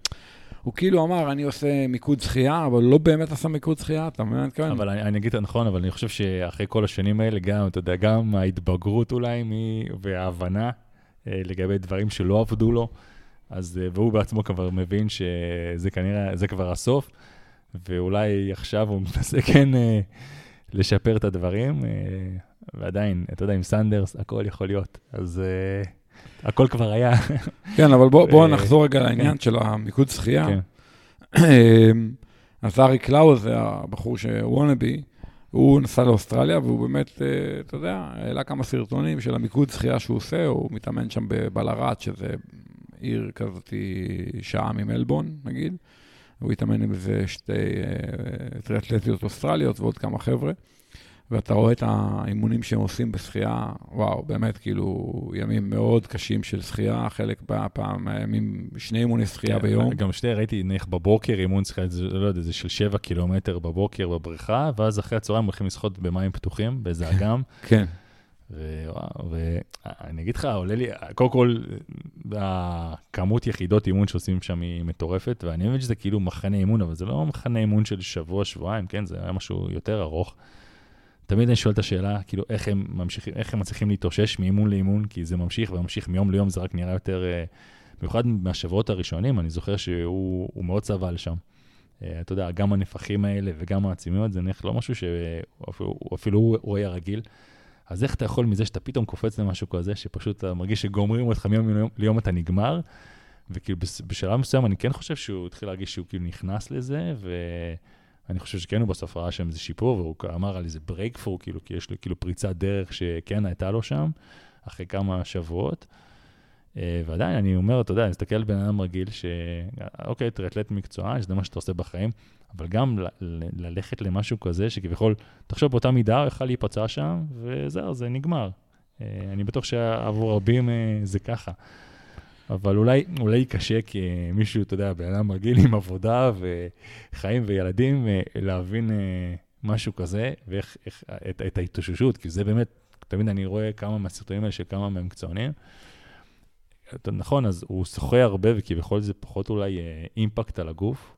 הוא כאילו אמר, אני עושה מיקוד שחייה, אבל לא באמת עשה מיקוד שחייה, אתה מבין? כן. אבל אני, אני אגיד את נכון, אבל אני חושב שאחרי כל השנים האלה, גם, אתה יודע, גם ההתבגרות אולי, מ... וההבנה אה, לגבי דברים שלא עבדו לו, אז, אה, והוא בעצמו כבר מבין שזה כנראה, זה כבר הסוף. ואולי עכשיו הוא מנסה כן אה, לשפר את הדברים, אה, ועדיין, אתה יודע, עם סנדרס הכל יכול להיות, אז אה, הכל כבר היה. כן, אבל בואו בוא נחזור רגע לעניין כן. של המיקוד שחייה. כן. אמ, אז ארי קלאו, זה הבחור ש wannabe, הוא נסע לאוסטרליה, והוא באמת, אתה יודע, העלה כמה סרטונים של המיקוד שחייה שהוא עושה, הוא מתאמן שם בבלארט, שזה עיר כזאת שעה ממלבון, נגיד. הוא התאמן עם איזה שתי אה, טריאטלטיות אוסטרליות ועוד כמה חבר'ה, ואתה רואה את האימונים שהם עושים בשחייה, וואו, באמת, כאילו, ימים מאוד קשים של שחייה, חלק פעם, ימים, שני אימוני שחייה כן, ביום. גם שתי, ראיתי נניח בבוקר אימון שחייה, לא יודע, זה של שבע קילומטר בבוקר בבריכה, ואז אחרי הצהריים הולכים לשחות במים פתוחים, באיזה אגם. כן. ואני אגיד לך, עולה לי, קודם כל, הכמות יחידות אימון שעושים שם היא מטורפת, ואני מבין שזה כאילו מחנה אימון, אבל זה לא מחנה אימון של שבוע, שבועיים, כן? זה היה משהו יותר ארוך. תמיד אני שואל את השאלה, כאילו, איך הם ממשיכים, איך הם מצליחים להתאושש מאימון לאימון, כי זה ממשיך וממשיך מיום ליום, זה רק נראה יותר, אה, במיוחד מהשבועות הראשונים, אני זוכר שהוא מאוד סבל שם. אה, אתה יודע, גם הנפחים האלה וגם העצימיות, זה נראה לא משהו שאפילו הוא היה רגיל. אז איך אתה יכול מזה שאתה פתאום קופץ למשהו כזה, שפשוט אתה מרגיש שגומרים אותך מיום ליום, ליום אתה נגמר, וכאילו בשלב מסוים אני כן חושב שהוא התחיל להרגיש שהוא כאילו נכנס לזה, ואני חושב שכן הוא בסוף ראה שם איזה שיפור, והוא אמר על איזה ברייקפור, כאילו, כי יש לו כאילו פריצת דרך שכן הייתה לו שם, אחרי כמה שבועות. אה, ועדיין, אני אומר, אתה יודע, אני מסתכל על בן אדם רגיל, שאוקיי, טריאטלט מקצוען, שזה מה שאתה עושה בחיים, אבל גם ללכת למשהו כזה, שכביכול, תחשוב באותה מידה, הוא יכול להיפצע שם, וזהו, זה נגמר. אה, אני בטוח שעבור רבים אה, זה ככה. אבל אולי, אולי קשה מישהו, אתה יודע, בן אדם רגיל עם עבודה וחיים וילדים, להבין משהו כזה, ואיך, איך, את, את ההתאוששות, כי זה באמת, תמיד אני רואה כמה מהסרטונים האלה של כמה מהם מקצוענים. נכון, אז הוא שוחה הרבה, וכביכול זה פחות אולי אה, אימפקט על הגוף,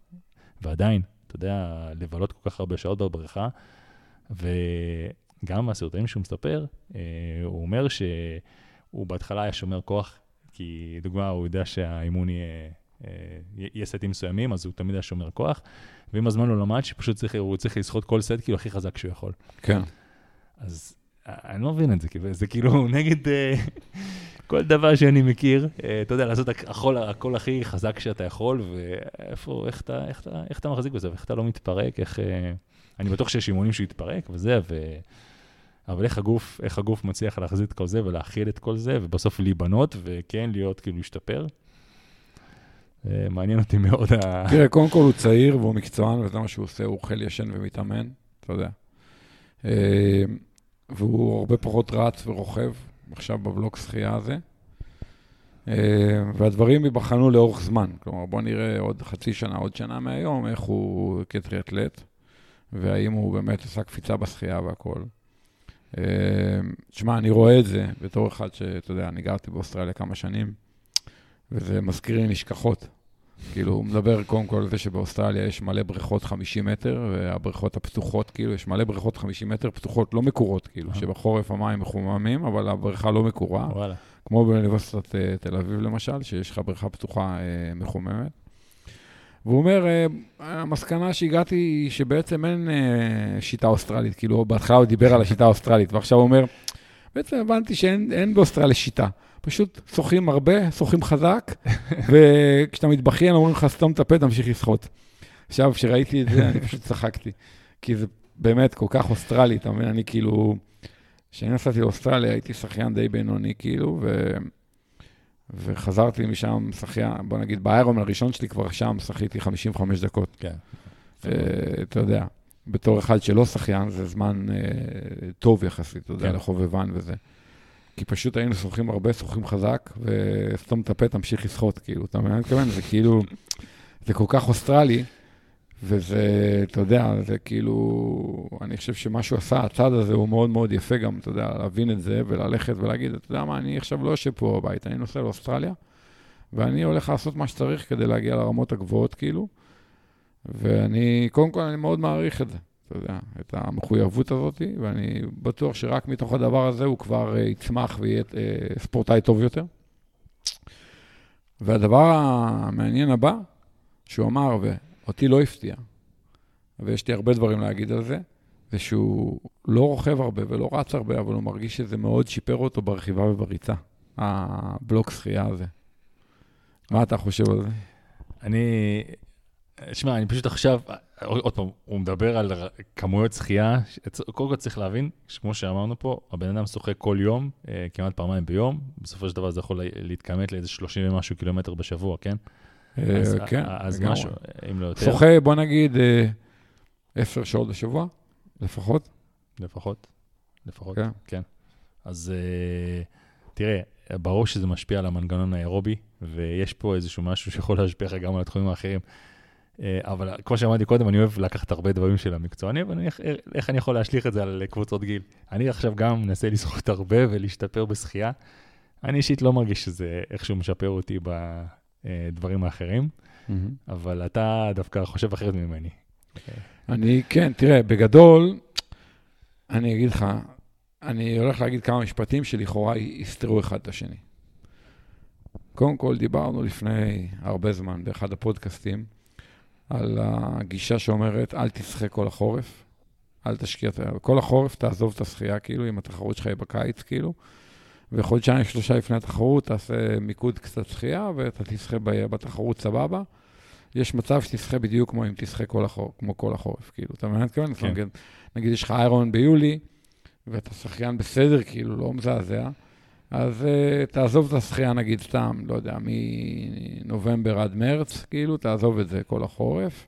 ועדיין, אתה יודע, לבלות כל כך הרבה שעות בבריכה, וגם מהסרטונים שהוא מספר, אה, הוא אומר שהוא בהתחלה היה שומר כוח, כי דוגמה, הוא יודע שהאימון יהיה... אה, יהיה סטים מסוימים, אז הוא תמיד היה שומר כוח, ועם הזמן הוא למד שפשוט צריך, הוא צריך לשחות כל סט כאילו הכי חזק שהוא יכול. כן. אז אני לא מבין את זה, זה כאילו נגד, כל דבר שאני מכיר, אה, אתה יודע, לעשות הכל, הכל הכי חזק שאתה יכול, ואיפה, איך אתה, איך אתה, איך אתה מחזיק בזה, ואיך אתה לא מתפרק, איך... אה, אני בטוח שיש אימונים שיתפרק וזה, ו... אבל איך הגוף, איך הגוף מצליח להחזיק את כל זה ולהכיל את כל זה, ובסוף להיבנות, וכן, להיות, כאילו, להשתפר. אה, מעניין אותי מאוד ה... תראה, קודם כל הוא צעיר והוא מקצוען, וזה מה שהוא עושה, הוא אוכל ישן ומתאמן, אתה יודע. והוא הרבה פחות רץ ורוכב, עכשיו בבלוק שחייה הזה. אה, והדברים ייבחנו לאורך זמן. כלומר, בואו נראה עוד חצי שנה, עוד שנה מהיום, איך הוא כטריאטלט. והאם הוא באמת עשה קפיצה בשחייה והכול. תשמע, אני רואה את זה בתור אחד שאתה יודע, אני גרתי באוסטרליה כמה שנים, וזה מזכיר לי נשכחות. כאילו, הוא מדבר קודם כל על זה שבאוסטרליה יש מלא בריכות 50 מטר, והבריכות הפתוחות, כאילו, יש מלא בריכות 50 מטר פתוחות, לא מקורות, כאילו, אה. שבחורף המים מחוממים, אבל הבריכה לא מקורה. וואלה. כמו באוניברסיטת אה, תל אביב למשל, שיש לך בריכה פתוחה אה, מחוממת. והוא אומר, אה, המסקנה שהגעתי היא שבעצם אין אה, שיטה אוסטרלית, כאילו בהתחלה הוא דיבר על השיטה האוסטרלית, ועכשיו הוא אומר, בעצם הבנתי שאין אין באוסטרליה שיטה. פשוט שוחים הרבה, שוחים חזק, וכשאתה מתבכיין אומרים לך, סתום את הפה, תמשיך לשחות. עכשיו, כשראיתי את זה, אני פשוט צחקתי, כי זה באמת כל כך אוסטרלי, אתה מבין? אני כאילו... כשאני נסעתי לאוסטרליה, הייתי שחיין די בינוני, כאילו, ו... וחזרתי משם שחיין, בוא נגיד, באיירון הראשון שלי כבר שם שחיתי 55 דקות. כן. אה, אתה יודע, בתור אחד שלא שחיין, זה זמן אה, טוב יחסית, אתה יודע, כן. לחובבן וזה. כי פשוט היינו שוחים הרבה, שוחים חזק, וסתום את הפה, תמשיך לשחות, כאילו, אתה מבין מה אני מתכוון? זה כאילו, זה כל כך אוסטרלי, וזה, אתה יודע, זה כאילו, אני חושב שמה שהוא עשה, הצעד הזה הוא מאוד מאוד יפה גם, אתה יודע, להבין את זה וללכת ולהגיד, אתה יודע מה, אני עכשיו לא יושב פה בבית, אני נוסע לאוסטרליה, ואני הולך לעשות מה שצריך כדי להגיע לרמות הגבוהות, כאילו, ואני, קודם כל, אני מאוד מעריך את זה, אתה יודע, את המחויבות הזאת, ואני בטוח שרק מתוך הדבר הזה הוא כבר אה, יצמח ויהיה אה, ספורטאי טוב יותר. והדבר המעניין הבא, שהוא אמר, ואותי לא הפתיע, ויש לי הרבה דברים להגיד על זה, זה שהוא לא רוכב הרבה ולא רץ הרבה, אבל הוא מרגיש שזה מאוד שיפר אותו ברכיבה ובריצה, הבלוק שחייה הזה. מה אתה חושב על זה? אני, שמע, אני פשוט עכשיו, עוד פעם, הוא מדבר על כמויות שחייה, קודם כל צריך להבין, כמו שאמרנו פה, הבן אדם שוחה כל יום, אה, כמעט פעמיים ביום, בסופו של דבר זה יכול לה- להתכמת לאיזה 30 ומשהו קילומטר בשבוע, כן? אה, אז, כן, אז לגמרי. משהו, אם לא יותר, שוחה, בוא נגיד, אה, עשר שעות בשבוע, לפחות. לפחות, לפחות, כן. כן. אז אה, תראה, ברור שזה משפיע על המנגנון האירובי, ויש פה איזשהו משהו שיכול להשפיע לך גם על התחומים האחרים. אה, אבל כמו שאמרתי קודם, אני אוהב לקחת הרבה דברים של המקצועני, אבל אני, יכול להשליך את זה על קבוצות גיל? אני עכשיו גם מנסה לשחות הרבה ולהשתפר בשחייה. אני אישית לא מרגיש שזה איכשהו משפר אותי בדברים האחרים, אבל אתה דווקא חושב אחרת ממני. אני, כן, תראה, בגדול, אני אגיד לך, אני הולך להגיד כמה משפטים שלכאורה יסתרו אחד את השני. קודם כל, דיברנו לפני הרבה זמן באחד הפודקאסטים על הגישה שאומרת, אל תשחה כל החורף, אל תשקיע, כל החורף תעזוב את השחייה, כאילו, אם התחרות שלך היא בקיץ, כאילו, וחודשיים, שלושה לפני התחרות, תעשה מיקוד קצת שחייה, ואתה תשחה בתחרות סבבה. יש מצב שתשחה בדיוק כמו אם תשחה כל החורף, כמו כל החורף, כאילו, אתה מבין מתכוון? כן. נגיד, נגיד יש לך איירון ביולי, ואתה שחיין בסדר, כאילו, לא מזעזע, אז uh, תעזוב את השחייה, נגיד, סתם, לא יודע, מנובמבר עד מרץ, כאילו, תעזוב את זה כל החורף.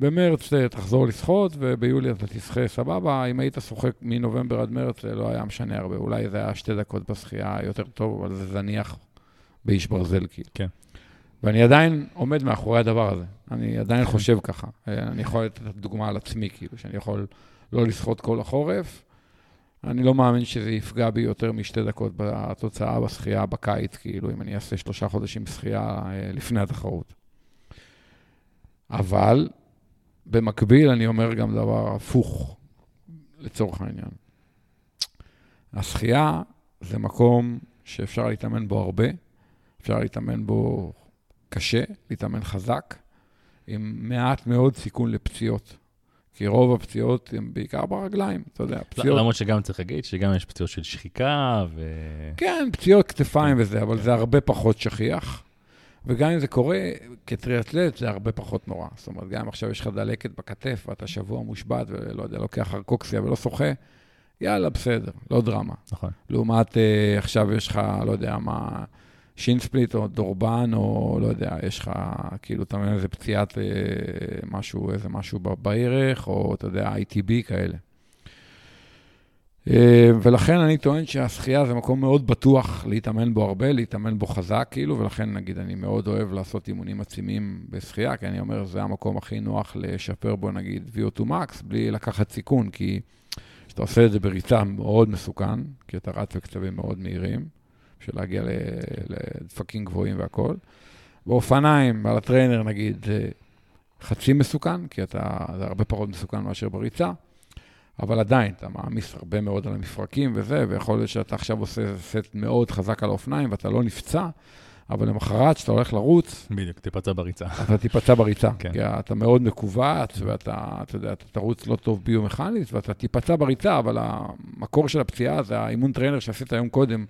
במרץ תחזור לשחות, וביולי אתה תשחה סבבה. אם היית שוחק מנובמבר עד מרץ, זה לא היה משנה הרבה. אולי זה היה שתי דקות בשחייה יותר טוב, אבל זה זניח באיש ברזל, כאילו. כן. ואני עדיין עומד מאחורי הדבר הזה. אני עדיין חושב ככה. אה, אני יכול לתת דוגמה על עצמי, כאילו, שאני יכול לא לשחות כל החורף. אני לא מאמין שזה יפגע בי יותר משתי דקות בתוצאה בשחייה בקיץ, כאילו, אם אני אעשה שלושה חודשים שחייה אה, לפני התחרות. אבל במקביל אני אומר גם דבר הפוך, לצורך העניין. השחייה זה מקום שאפשר להתאמן בו הרבה, אפשר להתאמן בו קשה, להתאמן חזק, עם מעט מאוד סיכון לפציעות. כי רוב הפציעות הן בעיקר ברגליים, אתה יודע, פציעות... למרות שגם צריך להגיד שגם יש פציעות של שחיקה, ו... כן, פציעות כתפיים וזה, אבל זה הרבה פחות שכיח. וגם אם זה קורה כטריאטלט, זה הרבה פחות נורא. זאת אומרת, גם אם עכשיו יש לך דלקת בכתף, ואתה שבוע מושבת, ולא יודע, לוקח ארקוקסיה ולא שוחה, יאללה, בסדר, לא דרמה. נכון. לעומת אה, עכשיו יש לך, לא יודע מה, שינספליט או דורבן, או לא יודע, יש לך, כאילו, אתה מבין איזה פציעת אה, משהו, איזה משהו בירך, או אתה יודע, ITB כאלה. אה, ולכן אני טוען שהשחייה זה מקום מאוד בטוח להתאמן בו הרבה, להתאמן בו חזק, כאילו, ולכן, נגיד, אני מאוד אוהב לעשות אימונים עצימים בשחייה, כי אני אומר, זה המקום הכי נוח לשפר בו, נגיד, VO2 max, בלי לקחת סיכון, כי כשאתה עושה את זה בריצה מאוד מסוכן, כי אתה רץ בקצבים מאוד מהירים, בשביל להגיע לדפקים גבוהים והכול. באופניים, על הטריינר, נגיד, חצי מסוכן, כי אתה, זה הרבה פחות מסוכן מאשר בריצה. אבל עדיין, אתה מעמיס הרבה מאוד על המפרקים וזה, ויכול להיות שאתה עכשיו עושה סט מאוד חזק על האופניים ואתה לא נפצע, אבל למחרת, כשאתה הולך לרוץ... בדיוק, תיפצע בריצה. אתה תיפצע בריצה, כן. כי אתה מאוד מכווץ, ואתה, אתה יודע, אתה תרוץ לא טוב ביומכנית, ואתה תיפצע בריצה, אבל המקור של הפציעה זה האימון trainer שעשית היום קודם,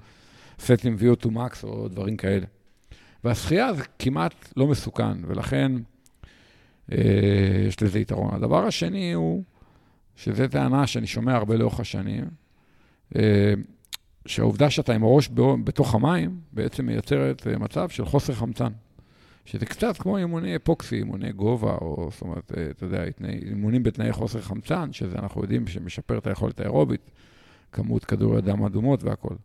סט עם VO2 max או דברים כאלה. והשחייה זה כמעט לא מסוכן, ולכן אה, יש לזה יתרון. הדבר השני הוא... שזו טענה שאני שומע הרבה לאורך השנים, אה, שהעובדה שאתה עם הראש בתוך המים, בעצם מייצרת אה, מצב של חוסר חמצן. שזה קצת כמו אימוני אפוקסי, אימוני גובה, או זאת אומרת, אה, אתה יודע, אימונים בתנאי חוסר חמצן, שזה אנחנו יודעים שמשפר את היכולת האירובית, כמות כדורי דם אדומות והכול.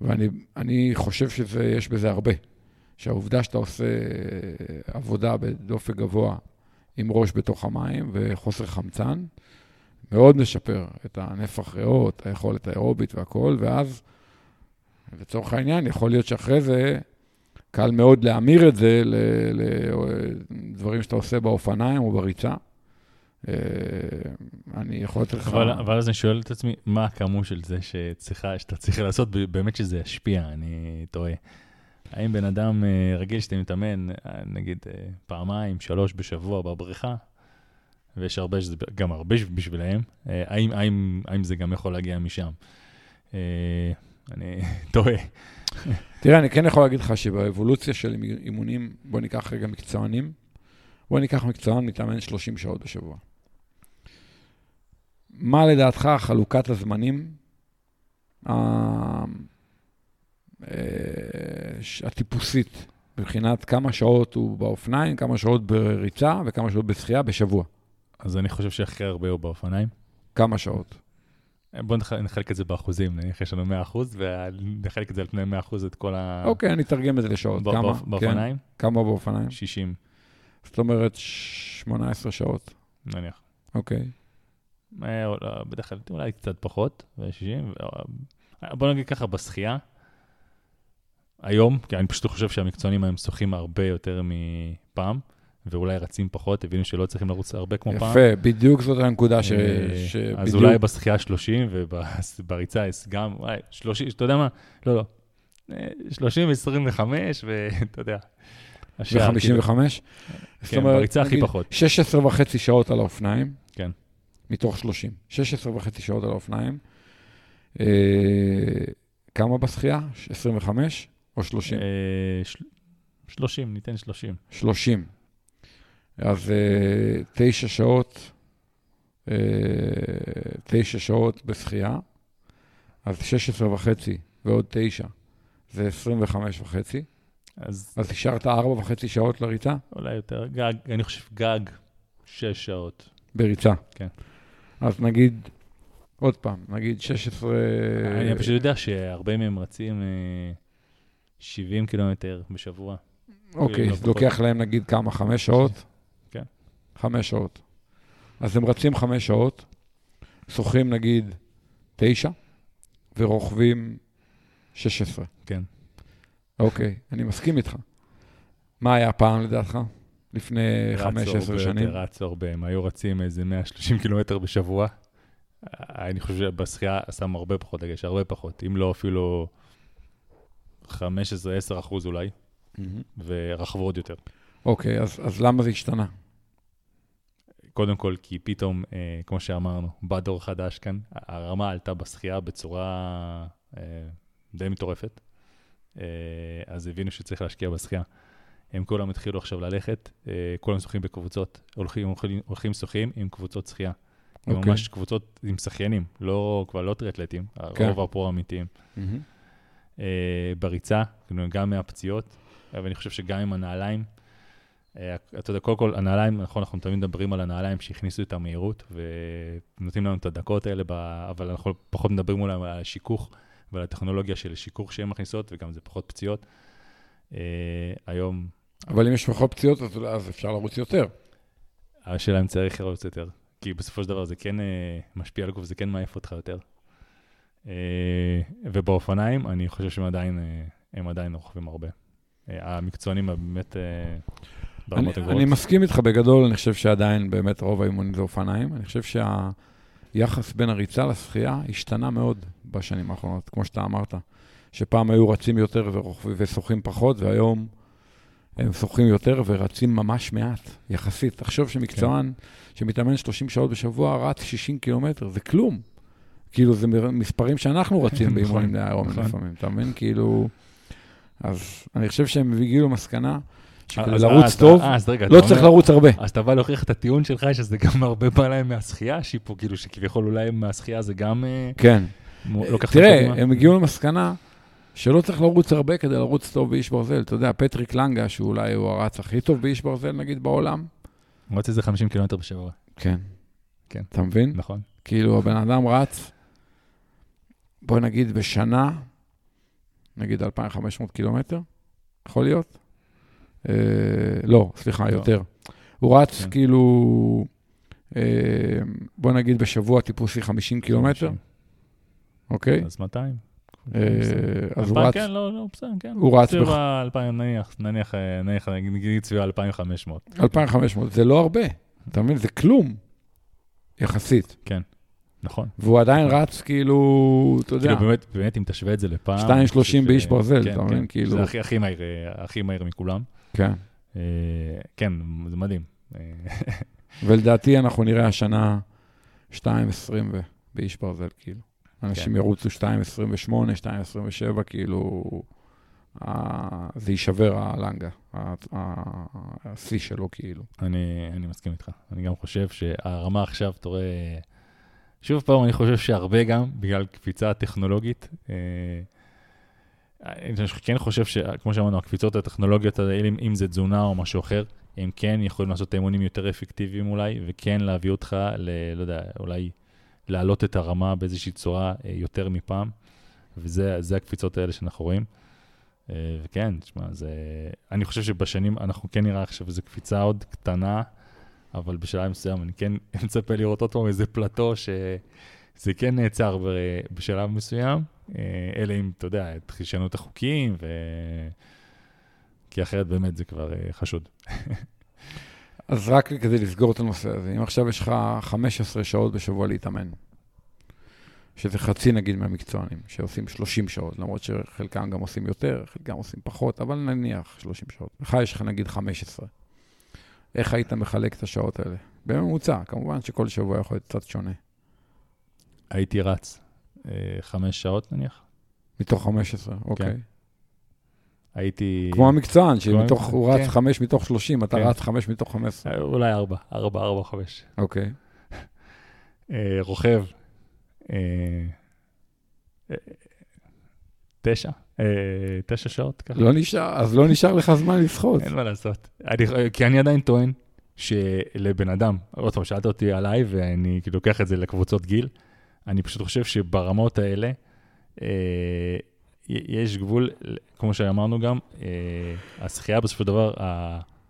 ואני חושב שיש בזה הרבה. שהעובדה שאתה עושה עבודה בדופק גבוה עם ראש בתוך המים וחוסר חמצן, מאוד משפר את הנפח ריאות, היכולת האירובית והכול, ואז, לצורך העניין, יכול להיות שאחרי זה קל מאוד להמיר את זה לדברים שאתה עושה באופניים או בריצה. אה, אני יכול לתת לך... אבל, אבל אז אני שואל את עצמי, מה הכמות של זה שצריכה, שאתה צריך לעשות, באמת שזה ישפיע, אני טועה. האם בן אדם אה, רגיל שאתה מתאמן, אה, נגיד פעמיים, שלוש בשבוע בבריכה, ויש הרבה שזה גם הרבה בשבילם, אה, האם, האם, האם זה גם יכול להגיע משם? אה, אני טועה. תראה, אני כן יכול להגיד לך שבאבולוציה של אימונים, בוא ניקח רגע מקצוענים, בוא ניקח מקצוען מתאמן 30 שעות בשבוע. מה לדעתך חלוקת הזמנים אה, הטיפוסית, מבחינת כמה שעות הוא באופניים, כמה שעות בריצה וכמה שעות בשחייה בשבוע? אז אני חושב שהכי הרבה הוא באופניים. כמה שעות? בוא נחלק את זה באחוזים, נניח יש לנו 100 אחוז, ונחלק את זה על פני 100 אחוז את כל ה... אוקיי, אני אתרגם את זה לשעות. כמה? באופניים? כן. כמה באופניים? 60. זאת אומרת, 18 שעות. נניח. אוקיי. אה, לא, בדרך כלל אולי קצת פחות, ו-60. בוא נגיד ככה, בשחייה, היום, כי אני פשוט חושב שהמקצוענים היום שוחים הרבה יותר מפעם. ואולי רצים פחות, הבינו שלא צריכים לרוץ הרבה כמו יפה, פעם. יפה, בדיוק זאת הנקודה ש... אה, ש... אז בדיוק... אולי בשחייה 30 ובריצה גם, אולי 30, אתה יודע מה? לא, לא. 30, 25, ואתה יודע. ו-55? כאילו. כן, בריצה הכי פחות. 16 וחצי שעות על האופניים. כן. מתוך 30. 16 וחצי שעות על האופניים. אה, כמה בשחייה? 25 או 30? 30, אה, ניתן 30. 30. אז אה, תשע שעות, אה, תשע שעות בשחייה, אז 16 וחצי ועוד תשע, זה 25 וחצי. אז, אז השארת ארבע וחצי שעות לריצה? אולי יותר, גג, אני חושב גג שש שעות. בריצה. כן. אז נגיד, עוד פעם, נגיד 16... אני פשוט יודע שהרבה מהם רצים 70 אה, קילומטר בשבוע. אוקיי, אז לוקח להם נגיד כמה, חמש שעות? חמש שעות. אז הם רצים חמש שעות, שוחים נגיד תשע, ורוכבים שש עשרה. כן. אוקיי, אני מסכים איתך. מה היה פעם לדעתך? לפני חמש, עשר שנים? רצו הרבה, הם היו רצים איזה 130 קילומטר בשבוע. אני חושב שבשחייה שם הרבה פחות דגש, הרבה פחות, אם לא אפילו 15-10 אחוז אולי, mm-hmm. ורכבו עוד יותר. אוקיי, אז, אז למה זה השתנה? קודם כל, כי פתאום, אה, כמו שאמרנו, בא דור חדש כאן, הרמה עלתה בשחייה בצורה אה, די מטורפת, אה, אז הבינו שצריך להשקיע בשחייה. הם כולם התחילו עכשיו ללכת, אה, כולם שוחים בקבוצות, הולכים, הולכים, הולכים שוחים עם קבוצות שחייה. Okay. אוקיי. ממש קבוצות עם שחיינים, לא, כבר לא טריאטלטים, okay. הרוב הפרו אמיתיים. Mm-hmm. אה, בריצה, גם מהפציעות, ואני חושב שגם עם הנעליים, אתה יודע, קודם כל, הנעליים, נכון, אנחנו תמיד מדברים על הנעליים שהכניסו את המהירות, ונותנים לנו את הדקות האלה, ב... אבל אנחנו פחות מדברים אולי על השיכוך ועל הטכנולוגיה של שיכוך שהן מכניסות, וגם זה פחות פציעות. אה, היום... אבל אם יש פחות פציעות, אז, אז אפשר לרוץ יותר. השאלה אם צריך לרוץ יותר. כי בסופו של דבר זה כן אה, משפיע על הגוף, זה כן מעיף אותך יותר. אה, ובאופניים, אני חושב שהם עדיין, אה, הם עדיין רוכבים הרבה. אה, המקצוענים באמת... אה, אני, אני מסכים איתך בגדול, אני חושב שעדיין באמת רוב האימונים זה אופניים. אני חושב שהיחס בין הריצה לשחייה השתנה מאוד בשנים האחרונות, כמו שאתה אמרת, שפעם היו רצים יותר ושוחים פחות, והיום הם שוחים יותר ורצים ממש מעט, יחסית. תחשוב שמקצוען כן. שמתאמן 30 שעות בשבוע רץ 60 קילומטר, זה כלום. כאילו, זה מספרים שאנחנו רצים באימונים נכון, לאיירומן נכון. לפעמים, אתה מבין? כאילו... אז אני חושב שהם הגיעו למסקנה. לרוץ טוב, לא צריך לרוץ הרבה. אז אתה בא להוכיח את הטיעון שלך, שזה גם הרבה בא להם מהשחייה, שהיא פה, כאילו, שכביכול אולי מהשחייה זה גם... אה, כן. תראה, הם הגיעו למסקנה שלא צריך לרוץ הרבה כדי לרוץ טוב באיש ברזל. אתה יודע, פטריק לנגה, שאולי הוא הרץ הכי טוב באיש ברזל, נגיד, בעולם. הוא רץ איזה 50 קילומטר בשבוע. כן. כן. אתה מבין? נכון. כאילו, הבן אדם רץ, בוא נגיד בשנה, נגיד 2,500 קילומטר, יכול להיות? אה, לא, סליחה, לא. יותר. הוא רץ כן. כאילו, אה, בוא נגיד בשבוע טיפוסי 50 קילומטר, אוקיי? אז 200. אה, אז הוא רץ... כן, לא, לא, בסדר, כן. הוא רץ... סביב ה-2,000, נניח, נניח, נניח, נגיד סביב ה-2,500. 2,500, זה לא הרבה, אתה מבין? זה כלום, יחסית. כן. נכון. והוא עדיין רץ, כאילו, אתה יודע. כאילו, באמת, באמת, אם תשווה את זה לפעם... 2.30 באיש ברזל, כן, אתה מבין? כן. כאילו... זה הכי, הכי מהיר, הכי מהיר מכולם. כן. אה, כן, זה מדהים. ולדעתי אנחנו נראה השנה 2.20 באיש ברזל, כאילו. אנשים כן. ירוצו 2.28, 2.27, כאילו, זה יישבר הלנגה, השיא שלו, כאילו. אני, אני מסכים איתך. אני גם חושב שהרמה עכשיו, אתה רואה... שוב פעם, אני חושב שהרבה גם, בגלל קפיצה טכנולוגית, אה, אני כן חושב שכמו שאמרנו, הקפיצות הטכנולוגיות האלה, אם זה תזונה או משהו אחר, הם כן יכולים לעשות את האימונים יותר אפקטיביים אולי, וכן להביא אותך ל... לא יודע, אולי להעלות את הרמה באיזושהי צורה אה, יותר מפעם, וזה הקפיצות האלה שאנחנו רואים. אה, וכן, תשמע, זה... אני חושב שבשנים, אנחנו כן נראה עכשיו איזו קפיצה עוד קטנה, אבל בשלב מסוים אני כן מצפה לראות עוד פעם איזה פלטו שזה כן נעצר בשלב מסוים, אה, אלא אם, אתה יודע, תשנו את החוקים, ו... כי אחרת באמת זה כבר אה, חשוד. אז רק כדי לסגור את הנושא הזה, אם עכשיו יש לך 15 שעות בשבוע להתאמן, שזה חצי נגיד מהמקצוענים, שעושים 30 שעות, למרות שחלקם גם עושים יותר, חלקם עושים פחות, אבל נניח 30 שעות. לך יש לך נגיד 15. איך היית מחלק את השעות האלה? בממוצע, כמובן שכל שבוע יכול להיות קצת שונה. הייתי רץ אה, חמש שעות נניח. מתוך 15, אוקיי. כן. הייתי... כמו המקצוען, שהוא רץ כן. חמש מתוך 30, אתה כן. רץ חמש מתוך 15. אה, אולי ארבע, ארבע, ארבע, חמש. אוקיי. אה, רוכב, תשע, תשע שעות ככה. לא נשאר, אז לא נשאר לך זמן לשחות. אין מה לעשות. כי אני עדיין טוען שלבן אדם, עוד פעם, שאלת אותי עליי, ואני כאילו לוקח את זה לקבוצות גיל, אני פשוט חושב שברמות האלה, אה, יש גבול, כמו שאמרנו גם, אה, השחייה בסופו של דבר,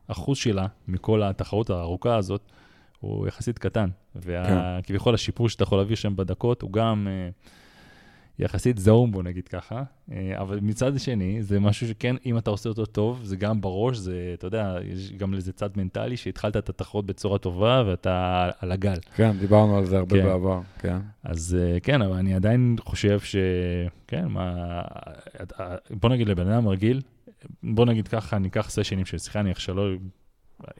האחוז שלה מכל התחרות הארוכה הזאת, הוא יחסית קטן. וכביכול כן. השיפור שאתה יכול להביא שם בדקות, הוא גם... אה, יחסית זום, בוא נגיד ככה, אה, אבל מצד שני, זה משהו שכן, אם אתה עושה אותו טוב, זה גם בראש, זה, אתה יודע, יש גם לזה צד מנטלי, שהתחלת את התחרות בצורה טובה ואתה על הגל. כן, דיברנו על זה הרבה כן. בעבר, כן. אז אה, כן, אבל אני עדיין חושב ש... כן, מה... בוא נגיד לבן אדם רגיל, בוא נגיד ככה, אני אקח סשנים של שיחה, אני עכשיו לא...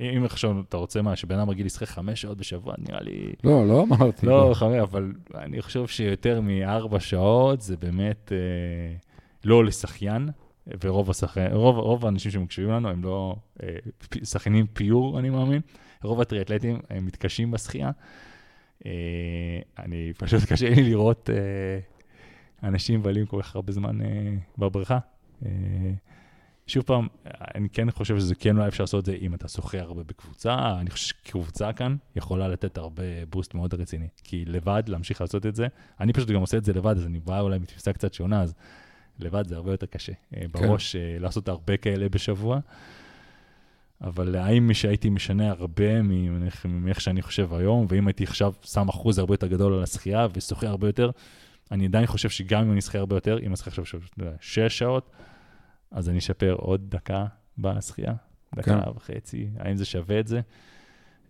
אם עכשיו אתה רוצה מה, שבן אדם רגיל ישחק חמש שעות בשבוע, נראה לי... לא, לא אמרתי. לא, חמש, אבל אני חושב שיותר מארבע שעות זה באמת אה, לא לשחיין, ורוב השחיין, רוב, רוב האנשים שמקשיבים לנו הם לא אה, שחיינים פיור, אני מאמין. רוב הטריאטלטים הם מתקשים בשחייה. אה, אני פשוט קשה לי לראות אה, אנשים מבלים כל כך הרבה זמן אה, בבריכה. אה, שוב פעם, אני כן חושב שזה כן אולי אפשר לעשות את זה אם אתה שוחה הרבה בקבוצה, אני חושב שקבוצה כאן יכולה לתת הרבה בוסט מאוד רציני. כי לבד, להמשיך לעשות את זה, אני פשוט גם עושה את זה לבד, אז אני בא אולי מתפיסה קצת שונה, אז לבד זה הרבה יותר קשה. כן. בראש אה, לעשות הרבה כאלה בשבוע. אבל האם שהייתי משנה הרבה מאיך שאני חושב היום, ואם הייתי עכשיו שם אחוז הרבה יותר גדול על השחייה ושוחה הרבה יותר, אני עדיין חושב שגם אם אני אשחה הרבה יותר, אם אני אשחה עכשיו שש שעות, אז אני אשפר עוד דקה בשחייה, דקה כן. וחצי, האם זה שווה את זה?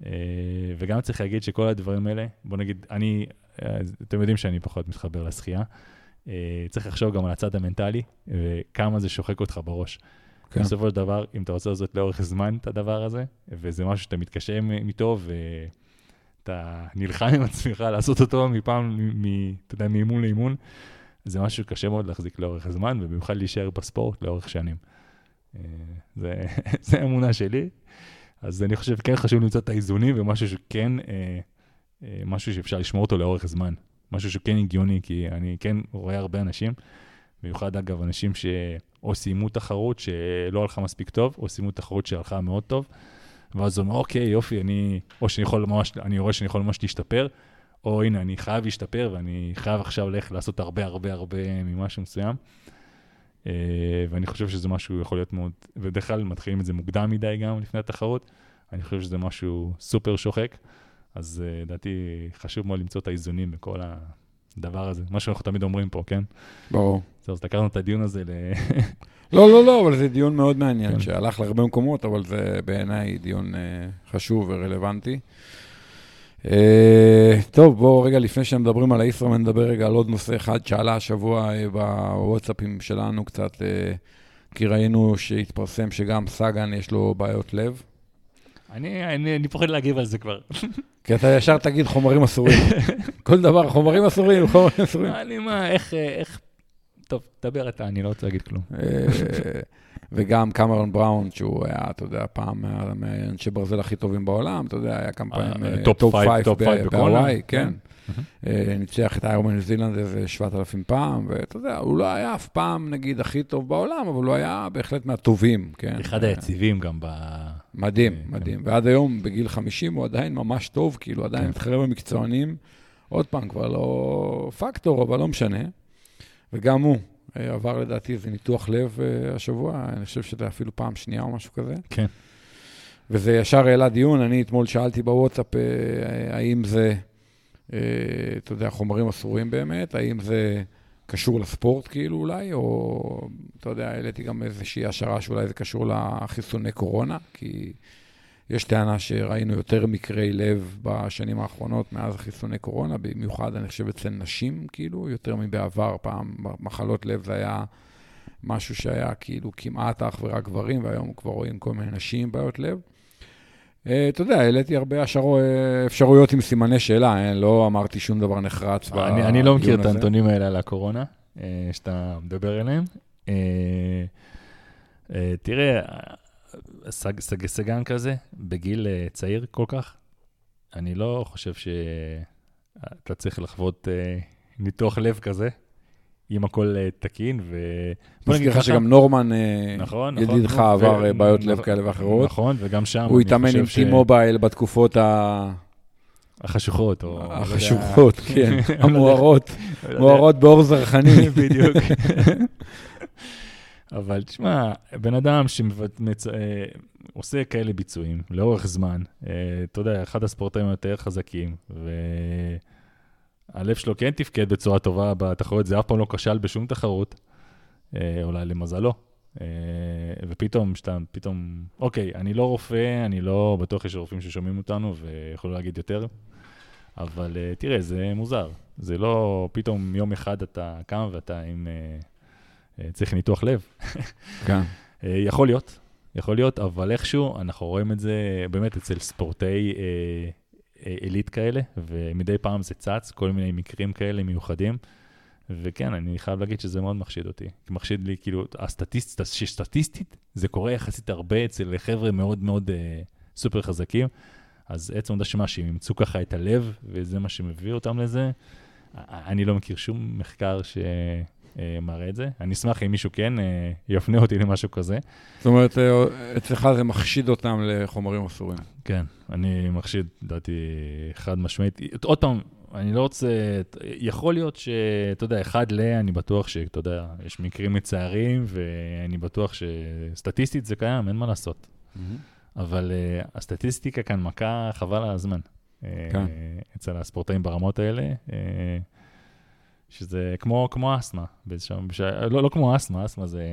אה, וגם צריך להגיד שכל הדברים האלה, בוא נגיד, אני, אתם יודעים שאני פחות מתחבר לשחייה, אה, צריך לחשוב גם על הצד המנטלי, וכמה זה שוחק אותך בראש. כן. בסופו של דבר, אם אתה רוצה לעשות לאורך זמן את הדבר הזה, וזה משהו שאתה מתקשה איתו, ואתה נלחם עם עצמך לעשות אותו מפעם, אתה יודע, מאימון לאימון, זה משהו שקשה מאוד להחזיק לאורך הזמן, ובמיוחד להישאר בספורט לאורך שנים. אה, זה, זה האמונה שלי. אז אני חושב, כן חשוב למצוא את האיזונים, ומשהו שכן, אה, אה, משהו שאפשר לשמור אותו לאורך זמן. משהו שכן הגיוני, כי אני כן רואה הרבה אנשים, במיוחד אגב, אנשים שאו סיימו תחרות שלא הלכה מספיק טוב, או סיימו תחרות שהלכה מאוד טוב, ואז הוא אומר, אוקיי, יופי, אני, או שאני יכול ממש, אני רואה שאני יכול ממש להשתפר, או הנה, אני חייב להשתפר ואני חייב עכשיו ללכת לעשות הרבה הרבה הרבה ממשהו מסוים. Uh, ואני חושב שזה משהו יכול להיות מאוד, ובדרך כלל מתחילים את זה מוקדם מדי גם לפני התחרות. אני חושב שזה משהו סופר שוחק, אז uh, לדעתי חשוב מאוד למצוא את האיזונים בכל הדבר הזה, מה שאנחנו תמיד אומרים פה, כן? ברור. זהו, אז לקחנו את הדיון הזה ל... לא, לא, לא, אבל זה דיון מאוד מעניין, כן. שהלך להרבה מקומות, אבל זה בעיניי דיון uh, חשוב ורלוונטי. אה, טוב, בואו רגע לפני שמדברים על הישראמן, נדבר רגע על עוד נושא אחד שעלה השבוע אה, בוואטסאפים שלנו קצת, אה, כי ראינו שהתפרסם שגם סאגן יש לו בעיות לב. אני, אני, אני פוחד להגיב על זה כבר. כי אתה ישר תגיד חומרים אסורים. כל דבר, חומרים אסורים, חומרים אסורים. אני מה, איך, איך... טוב, דבר אתה, אני לא רוצה להגיד כלום. וגם קמרון בראון, שהוא היה, אתה יודע, פעם מאנשי ברזל הכי טובים בעולם, אתה יודע, היה כמה אה, פעמים top five בהוואי, כן. אה, ניצח את Ironman New Zealand איזה 7,000 פעם, ואתה יודע, הוא לא היה אף פעם, נגיד, הכי טוב בעולם, אבל הוא היה בהחלט מהטובים, כן. אחד היציבים גם ב... מדהים, אה, מדהים. כן. ועד היום, בגיל 50, הוא עדיין ממש טוב, כאילו, עדיין כן. מתחרה במקצוענים. עוד פעם, כבר לא פקטור, אבל לא משנה. וגם הוא, אה, עבר לדעתי איזה ניתוח לב אה, השבוע, אני חושב שזה אפילו פעם שנייה או משהו כזה. כן. וזה ישר העלה דיון, אני אתמול שאלתי בוואטסאפ אה, האם זה, אתה יודע, חומרים אסורים באמת, האם זה קשור לספורט כאילו אולי, או אתה יודע, העליתי גם איזושהי השערה שאולי זה קשור לחיסוני קורונה, כי... יש טענה שראינו יותר מקרי לב בשנים האחרונות מאז החיסוני קורונה, במיוחד, אני חושב, אצל נשים, כאילו, יותר מבעבר. פעם מחלות לב זה היה משהו שהיה כאילו כמעט אך ורק גברים, והיום כבר רואים כל מיני נשים עם בעיות לב. Uh, אתה יודע, העליתי הרבה השרו, uh, אפשרויות עם סימני שאלה, uh, לא אמרתי שום דבר נחרץ בדיון הזה. אני לא מכיר את הנתונים האלה על הקורונה, שאתה מדבר עליהם. תראה, סג, סג, סגן כזה, בגיל uh, צעיר כל כך, אני לא חושב שאתה צריך לחוות uh, ניתוח לב כזה, אם הכל uh, תקין, ו... מזכיר לך שגם נורמן, נכון, נכון, ידידך, נכון, עבר ו... בעיות לב כאלה ואחרות. נכון, וגם שם הוא התאמן עם T-Mobile בתקופות ה... החשוכות, או... לא החשוכות, כן, המוארות, מוארות באור זרחני. בדיוק. אבל תשמע, בן אדם שעושה כאלה ביצועים לאורך זמן, אה, אתה יודע, אחד הספורטאים היותר חזקים, והלב שלו כן תפקד בצורה טובה בתחרות, זה אף פעם לא כשל בשום תחרות, אה, אולי למזלו. אה, ופתאום, שאתה, פתאום, אוקיי, אני לא רופא, אני לא בטוח יש רופאים ששומעים אותנו ויכולו להגיד יותר, אבל תראה, זה מוזר. זה לא פתאום יום אחד אתה קם ואתה עם... אה, צריך ניתוח לב. כן. אה, יכול להיות, יכול להיות, אבל איכשהו אנחנו רואים את זה באמת אצל ספורטאי אה, עילית כאלה, ומדי פעם זה צץ, כל מיני מקרים כאלה מיוחדים. וכן, אני חייב להגיד שזה מאוד מחשיד אותי. מחשיד לי, כאילו, הסטטיסט, שסטטיסטית, זה קורה יחסית הרבה אצל חבר'ה מאוד מאוד אה, סופר חזקים. אז עצם העובדה שמה, שהם ימצאו ככה את הלב, וזה מה שמביא אותם לזה, אני לא מכיר שום מחקר ש... אה, מראה את זה. אני אשמח אם מישהו כן אה, יפנה אותי למשהו כזה. זאת אומרת, אה, אצלך זה מחשיד אותם לחומרים אסורים. כן, אני מחשיד, לדעתי, חד משמעית. עוד פעם, אני לא רוצה, יכול להיות שאתה יודע, אחד ל, אני בטוח שאתה יודע, יש מקרים מצערים, ואני בטוח שסטטיסטית זה קיים, אין מה לעשות. אבל uh, הסטטיסטיקה כאן מכה חבל על הזמן. כן. Uh, אצל הספורטאים ברמות האלה, uh, שזה כמו, כמו אסתמה, באיזשהו, בש... לא, לא כמו אסתמה, אסתמה זה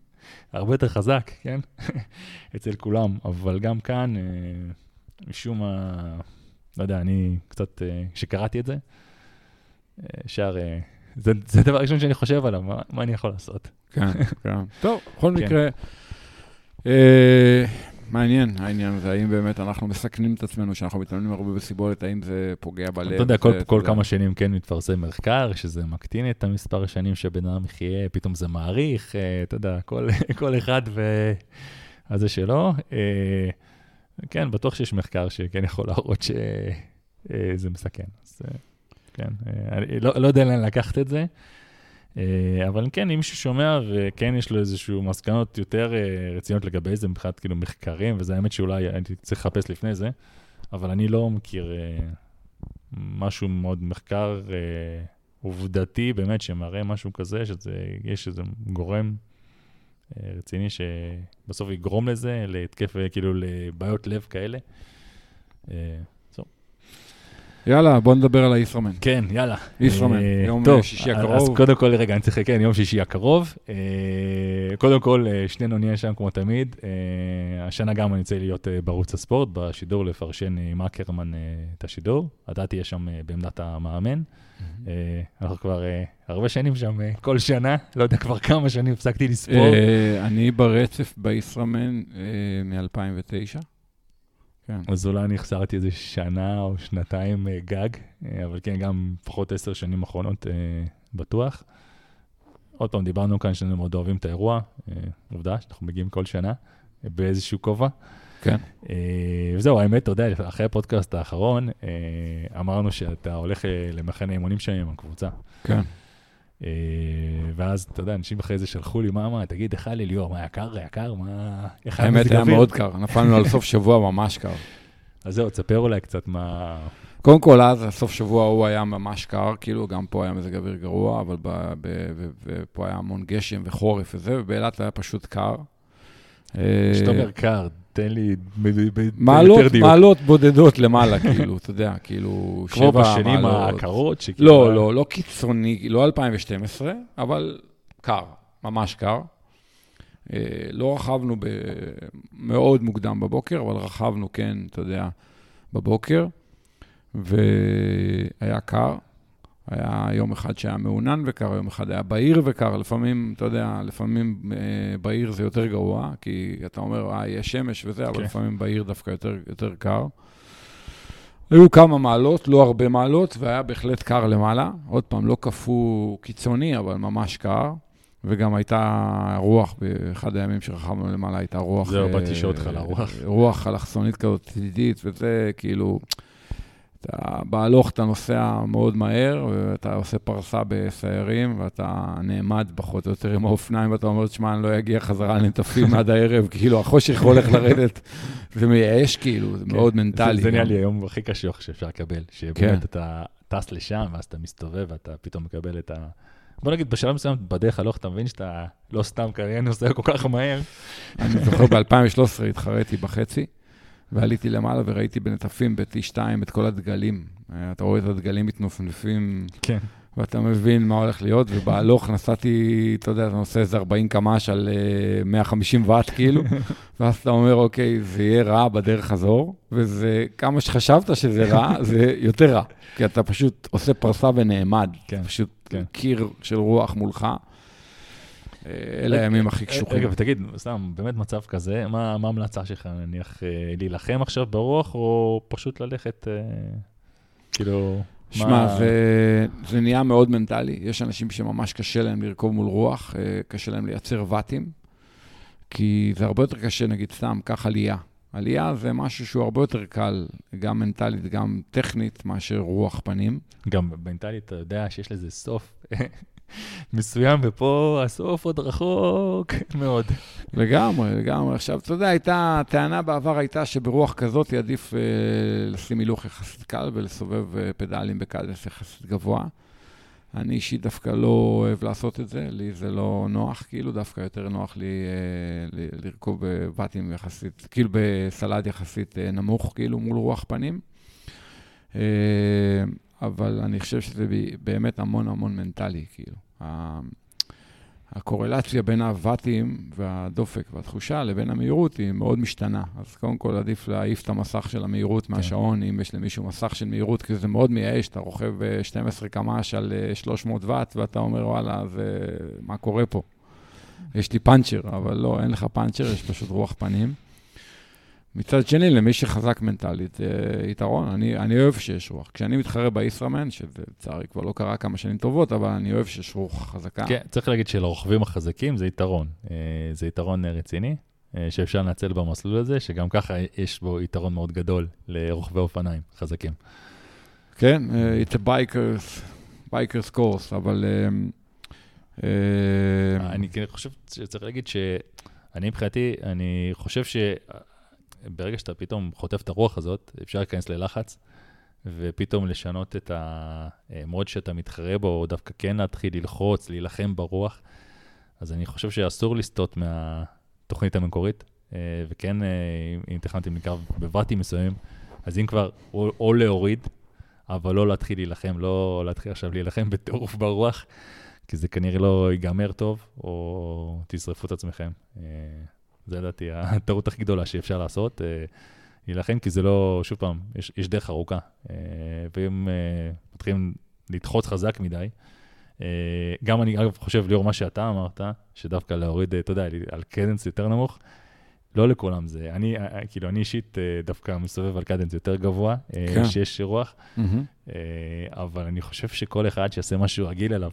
הרבה יותר חזק, כן? אצל כולם, אבל גם כאן, uh, משום מה, לא יודע, אני קצת, כשקראתי את זה, שער, זה, זה הדבר הראשון שאני חושב עליו, מה, מה אני יכול לעשות? כן, כן. טוב, בכל כן. מקרה, אה, מעניין העניין הזה, האם באמת אנחנו מסכנים את עצמנו, שאנחנו מתאמנים הרבה בסיבולת, האם זה פוגע בלב? אתה יודע, כל, כל כמה שנים כן מתפרסם מחקר, שזה מקטין את המספר השנים שבן אדם יחיה, פתאום זה מעריך, אה, אתה יודע, כל, כל אחד והזה שלו. אה, כן, בטוח שיש מחקר שכן יכול להראות שזה מסכן. אז כן, אני לא, לא יודע לאן לקחת את זה. אה, אבל כן, אם מישהו שומע וכן יש לו איזשהו מסקנות יותר אה, רציניות לגבי זה, מבחינת כאילו מחקרים, וזה האמת שאולי הייתי צריך לחפש לפני זה, אבל אני לא מכיר אה, משהו מאוד מחקר עובדתי באמת שמראה משהו כזה, שיש איזה גורם רציני שבסוף יגרום לזה, להתקף, כאילו לבעיות לב כאלה. יאללה, בוא נדבר על הישראמן. כן, יאללה. ישראמן, אה, יום טוב, שישי הקרוב. אז קודם כל, רגע, אני צריך, כן, יום שישי הקרוב. אה, קודם כל, אה, שנינו נהיה שם כמו תמיד. השנה גם אני רוצה להיות בערוץ הספורט, בשידור לפרשן עם אקרמן את השידור. אתה תהיה שם בעמדת המאמן. אנחנו כבר הרבה שנים שם, כל שנה, לא יודע כבר כמה שנים הפסקתי לספור. אני ברצף בישראמן מ-2009. כן. אז אולי אני החזרתי איזה שנה או שנתיים אה, גג, אה, אבל כן, גם לפחות עשר שנים אחרונות אה, בטוח. עוד פעם, דיברנו כאן שאנחנו מאוד אוהבים את האירוע, עובדה שאנחנו מגיעים כל שנה באיזשהו כובע. כן. וזהו, האמת, אתה יודע, אחרי הפודקאסט האחרון, אמרנו שאתה הולך למחנה אימונים שם עם הקבוצה. כן. ואז, אתה יודע, אנשים אחרי זה שלחו לי, מה, מה, תגיד, איך היה לי ליאור, מה, היה קר, היה קר, מה... האמת, היה מאוד קר, נפלנו על סוף שבוע ממש קר. אז זהו, תספר אולי קצת מה... קודם כל, אז הסוף שבוע ההוא היה ממש קר, כאילו, גם פה היה מזג אוויר גרוע, אבל פה היה המון גשם וחורף וזה, ובאילת היה פשוט קר. כשאתה אומר קר, תן לי יותר דיוק. מעלות בודדות למעלה, כאילו, אתה יודע, כאילו, שבע מעלות. כמו בשנים הקרות? לא, לא, לא קיצוני, לא 2012, אבל קר, ממש קר. אה, לא רכבנו מאוד מוקדם בבוקר, אבל רכבנו, כן, אתה יודע, בבוקר, והיה קר. היה יום אחד שהיה מעונן וקר, יום אחד היה בהיר וקר. לפעמים, אתה יודע, לפעמים אה, בהיר זה יותר גרוע, כי אתה אומר, אה, יש שמש וזה, okay. אבל כן. לפעמים בהיר דווקא יותר, יותר קר. היו כמה מעלות, לא הרבה מעלות, והיה בהחלט קר למעלה. עוד פעם, לא קפוא קיצוני, אבל ממש קר. וגם הייתה רוח, באחד הימים שרכבנו למעלה הייתה רוח... זהו, באתי לשאול אותך על הרוח. רוח אלכסונית כזאת, ידידית, וזה כאילו... אתה בהלוך אתה נוסע מאוד מהר, ואתה עושה פרסה בסיירים, ואתה נעמד פחות או יותר עם האופניים, ואתה אומר, תשמע, אני לא אגיע חזרה לנטפים עד הערב, כאילו, החושך הולך לרדת, זה מייאש, כאילו, זה כן. מאוד מנטלי. זה נראה לי היום הכי קשוח שאפשר לקבל, שבאמת כן. אתה טס לשם, ואז אתה מסתובב, ואתה פתאום מקבל את ה... בוא נגיד, בשלב מסוים, בדרך הלוך, אתה מבין שאתה לא סתם כנראה נוסע כל כך מהר. אני זוכר, ב-2013 התחרתי בחצי. ועליתי למעלה וראיתי בנטפים ב-T2 את כל הדגלים. אה, אתה רואה את הדגלים מתנופפים, כן. ואתה מבין מה הולך להיות, ובהלוך נסעתי, אתה יודע, אתה נוסע איזה 40 קמ"ש על 150 אה, ואט כאילו, ואז אתה אומר, אוקיי, זה יהיה רע בדרך חזור, וזה, כמה שחשבת שזה רע, זה יותר רע, כי אתה פשוט עושה פרסה ונעמד, כן, פשוט כן. קיר של רוח מולך. אלה הימים הכי קשוחים. רגע, ותגיד, סתם, באמת מצב כזה, מה ההמלצה שלך, נניח, אה, להילחם עכשיו ברוח, או פשוט ללכת, אה, כאילו... שמע, זה, זה נהיה מאוד מנטלי. יש אנשים שממש קשה להם לרכוב מול רוח, אה, קשה להם לייצר ואטים, כי זה הרבה יותר קשה, נגיד סתם, קח עלייה. עלייה זה משהו שהוא הרבה יותר קל, גם מנטלית, גם טכנית, מאשר רוח פנים. גם מנטלית, אתה יודע שיש לזה סוף. מסוים, ופה הסוף עוד רחוק מאוד. לגמרי, לגמרי. עכשיו, אתה יודע, הייתה, הטענה בעבר הייתה שברוח כזאת עדיף אה, לשים הילוך יחסית קל ולסובב אה, פדלים בקדס יחסית גבוה. אני אישית דווקא לא אוהב לעשות את זה, לי זה לא נוח, כאילו דווקא יותר נוח לי אה, לרכוב בבתים יחסית, כאילו בסלד יחסית אה, נמוך, כאילו מול רוח פנים. אה, אבל אני חושב שזה באמת המון המון מנטלי, כאילו. הקורלציה בין הוואטים והדופק והתחושה לבין המהירות היא מאוד משתנה. אז קודם כל עדיף להעיף את המסך של המהירות כן. מהשעון, אם יש למישהו מסך של מהירות, כי זה מאוד מייאש, אתה רוכב 12 קמ"ש על 300 אה, ואט, ואתה אומר, וואלה, זה... מה קורה פה? יש לי פאנצ'ר, אבל לא, אין לך פאנצ'ר, יש פשוט רוח פנים. מצד שני, למי שחזק מנטלית, אה, יתרון. אני, אני אוהב שיש רוח. כשאני מתחרה בישראמן, שזה לצערי כבר לא קרה כמה שנים טובות, אבל אני אוהב שיש רוח חזקה. כן, צריך להגיד שלרוכבים החזקים זה יתרון. אה, זה יתרון רציני, אה, שאפשר לנצל במסלול הזה, שגם ככה יש בו יתרון מאוד גדול לרוכבי אופניים חזקים. כן, it's a bikers, bikers course, אבל... אני כן חושב שצריך להגיד שאני מבחינתי, אני חושב ש... ברגע שאתה פתאום חוטף את הרוח הזאת, אפשר להיכנס ללחץ, ופתאום לשנות את המוד שאתה מתחרה בו, או דווקא כן להתחיל ללחוץ, להילחם ברוח. אז אני חושב שאסור לסטות מהתוכנית המקורית, אה, וכן, אה, אם תכננתי לקרב בבתים מסוימים, אז אם כבר, או, או להוריד, אבל לא להתחיל להילחם, לא להתחיל עכשיו להילחם בטירוף ברוח, כי זה כנראה לא ייגמר טוב, או תשרפו את עצמכם. זה לדעתי הטעות הכי גדולה שאפשר לעשות, אה, להילחם, כי זה לא, שוב פעם, יש, יש דרך ארוכה. אה, ואם אה, מתחילים לדחות חזק מדי, גם אני, אגב, חושב, ליאור, מה שאתה אמרת, שדווקא להוריד, אתה יודע, על קדנס יותר נמוך, לא לכולם זה. אני, כאילו, אני אישית דווקא מסתובב על קדנס יותר גבוה, כן. שיש רוח, mm-hmm. אבל אני חושב שכל אחד שיעשה משהו רגיל אליו,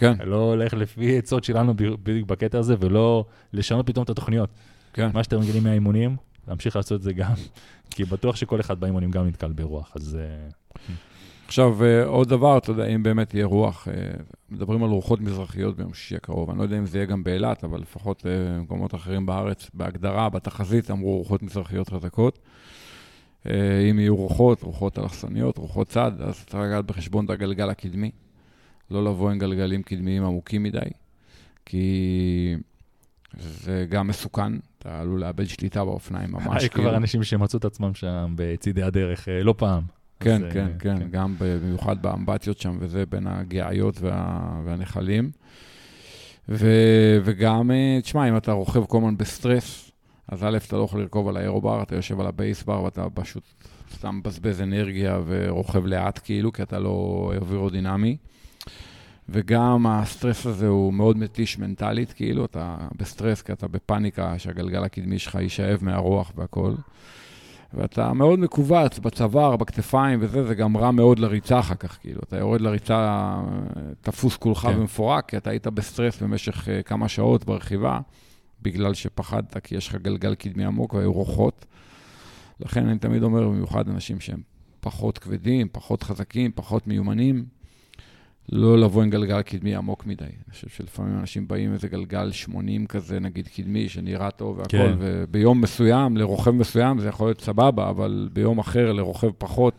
כן. לא הולך לפי עצות שלנו בדיוק בקטע הזה, ולא לשנות פתאום את התוכניות. כן. מה שאתם רגילים מהאימונים, להמשיך לעשות את זה גם, כי בטוח שכל אחד באימונים גם נתקל ברוח, אז... אה, עכשיו, אה, עוד דבר, אתה יודע, אם באמת יהיה רוח, אה, מדברים על רוחות מזרחיות ביום שישי הקרוב. אני לא יודע אם זה יהיה גם באילת, אבל לפחות במקומות אחרים בארץ, בהגדרה, בתחזית, אמרו רוחות מזרחיות חזקות. אם יהיו רוחות, רוחות אלכסניות, רוחות צד, אז צריך לגעת בחשבון את הגלגל הקדמי. לא לבוא עם גלגלים קדמיים עמוקים מדי, כי זה גם מסוכן, אתה עלול לאבד שליטה באופניים ממש. היו כבר אנשים שמצאו את עצמם שם בצידי הדרך אה, לא פעם. כן, כן, אה, כן, כן, גם במיוחד באמבטיות שם, וזה בין הגאיות וה, והנחלים. ו, וגם, אה, תשמע, אם אתה רוכב כל הזמן בסטרס, אז א', אתה לא יכול לרכוב על האירובר, אתה יושב על הבייסבר ואתה פשוט סתם מבזבז אנרגיה ורוכב לאט כאילו, כי אתה לא אווירודינמי. וגם הסטרס הזה הוא מאוד מתיש מנטלית, כאילו, אתה בסטרס כי אתה בפאניקה שהגלגל הקדמי שלך יישאב מהרוח והכול. ואתה מאוד מכווץ בצוואר, בכתפיים וזה, זה גם רע מאוד לריצה אחר כך, כאילו. אתה יורד לריצה תפוס כולך כן. ומפורק, כי אתה היית בסטרס במשך אה, כמה שעות ברכיבה, בגלל שפחדת, כי יש לך גלגל קדמי עמוק והיו רוחות. לכן אני תמיד אומר, במיוחד אנשים שהם פחות כבדים, פחות חזקים, פחות מיומנים, לא לבוא עם גלגל קדמי עמוק מדי. אני חושב שלפעמים אנשים באים עם איזה גלגל 80 כזה, נגיד קדמי, שנראה טוב והכול, כן. וביום מסוים, לרוכב מסוים זה יכול להיות סבבה, אבל ביום אחר, לרוכב פחות,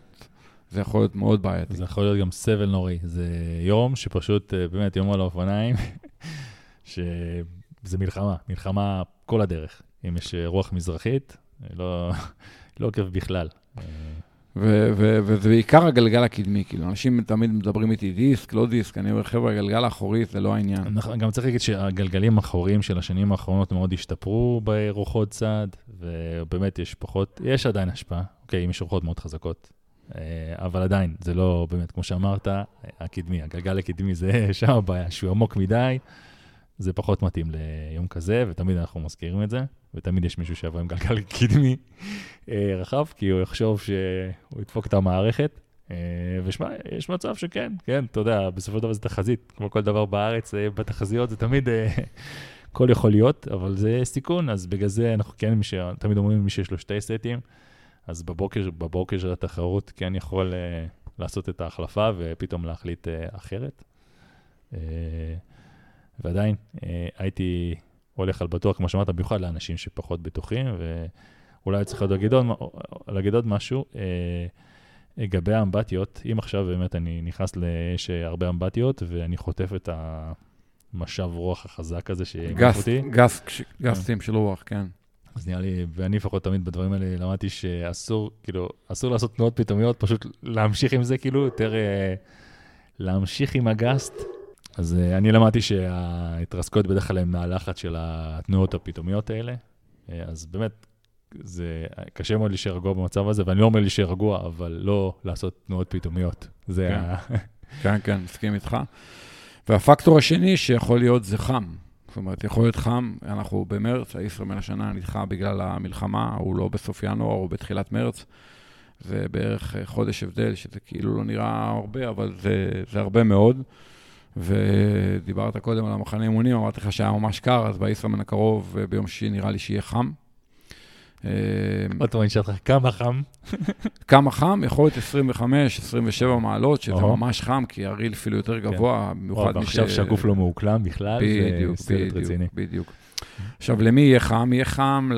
זה יכול להיות מאוד בעייתי. זה יכול להיות גם סבל נורי. זה יום שפשוט, אה, באמת, יום על האופניים, שזה מלחמה, מלחמה כל הדרך. אם יש רוח מזרחית, לא, לא כיף בכלל. וזה בעיקר הגלגל הקדמי, כאילו, אנשים תמיד מדברים איתי דיסק, לא דיסק, אני אומר, חבר'ה, הגלגל האחורי זה לא העניין. נכון, גם צריך להגיד שהגלגלים האחוריים של השנים האחרונות מאוד השתפרו ברוחות צד, ובאמת יש פחות, יש עדיין השפעה, אוקיי, אם יש רוחות מאוד חזקות, אה, אבל עדיין, זה לא באמת, כמו שאמרת, הקדמי, הגלגל הקדמי זה שם הבעיה, שהוא עמוק מדי, זה פחות מתאים ליום כזה, ותמיד אנחנו מזכירים את זה. ותמיד יש מישהו שיבוא עם גלגל קדמי אה, רחב, כי הוא יחשוב שהוא ידפוק את המערכת. אה, ושמע, יש מצב שכן, כן, אתה יודע, בסופו של דבר זה תחזית. כמו כל דבר בארץ, אה, בתחזיות זה תמיד, הכל יכול להיות, אבל זה סיכון, אז בגלל זה אנחנו כן, ש... תמיד אומרים מי שיש לו שתי סטים, אז בבוקר, בבוקר של התחרות כן יכול לעשות את ההחלפה ופתאום להחליט אחרת. ועדיין אה, הייתי הולך על בטוח, כמו שאמרת, במיוחד לאנשים שפחות בטוחים, ואולי צריך להגיד עוד, להגיד עוד משהו. אה, לגבי האמבטיות, אם עכשיו באמת אני נכנס ליש הרבה אמבטיות, ואני חוטף את המשב רוח החזק הזה שיגף אותי. גס, גסים של רוח, כן. אז נראה לי, ואני לפחות תמיד בדברים האלה למדתי שאסור, כאילו, אסור לעשות תנועות פתאומיות, פשוט להמשיך עם זה, כאילו, יותר אה, להמשיך עם הגסט. אז אה, אני למדתי שההתרסקות בדרך כלל הן מהלחץ של התנועות הפתאומיות האלה. אה, אז באמת, זה קשה מאוד להישאר רגוע במצב הזה, ואני לא אומר להישאר רגוע, אבל לא לעשות תנועות פתאומיות. זה כן. ה... כן, כן, מסכים איתך. והפקטור השני שיכול להיות זה חם. זאת אומרת, יכול להיות חם, אנחנו במרץ, הישראמן השנה נדחה בגלל המלחמה, הוא לא בסוף ינואר, הוא בתחילת מרץ. זה בערך חודש הבדל, שזה כאילו לא נראה הרבה, אבל זה, זה הרבה מאוד. ודיברת קודם על המחנה אימונים, אמרתי לך שהיה ממש קר, אז בישראמן הקרוב, ביום שישי נראה לי שיהיה חם. עוד פעם, אני אשאל אותך, כמה חם? כמה חם? יכול להיות 25, 27 מעלות, שזה ממש חם, כי הריל אפילו יותר כן. גבוה, במיוחד מי ש... עכשיו שהגוף לא מעוקלם בכלל, זה סרט רציני. בדיוק. עכשיו, למי יהיה חם? יהיה חם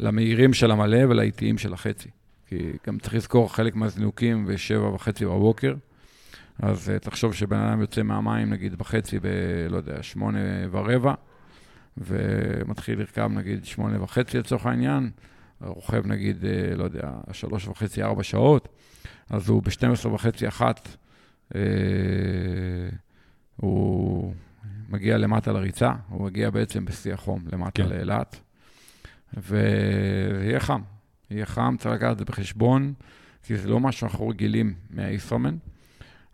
למהירים של המלא ולאיטיים של החצי. כי גם צריך לזכור, חלק מהזינוקים בשבע וחצי בבוקר, אז אה, תחשוב שבן אדם יוצא מהמים, נגיד, בחצי ב... לא יודע, שמונה ורבע. ומתחיל לרכב נגיד שמונה וחצי לצורך העניין, רוכב נגיד, אה, לא יודע, שלוש וחצי, ארבע שעות, אז הוא ב-12 וחצי, אחת, אה, הוא מגיע למטה לריצה, הוא מגיע בעצם בשיא החום למטה כן. לאילת, ויהיה חם. יהיה חם, צריך לקחת את זה בחשבון, כי זה לא מה שאנחנו רגילים מהאיסרומן.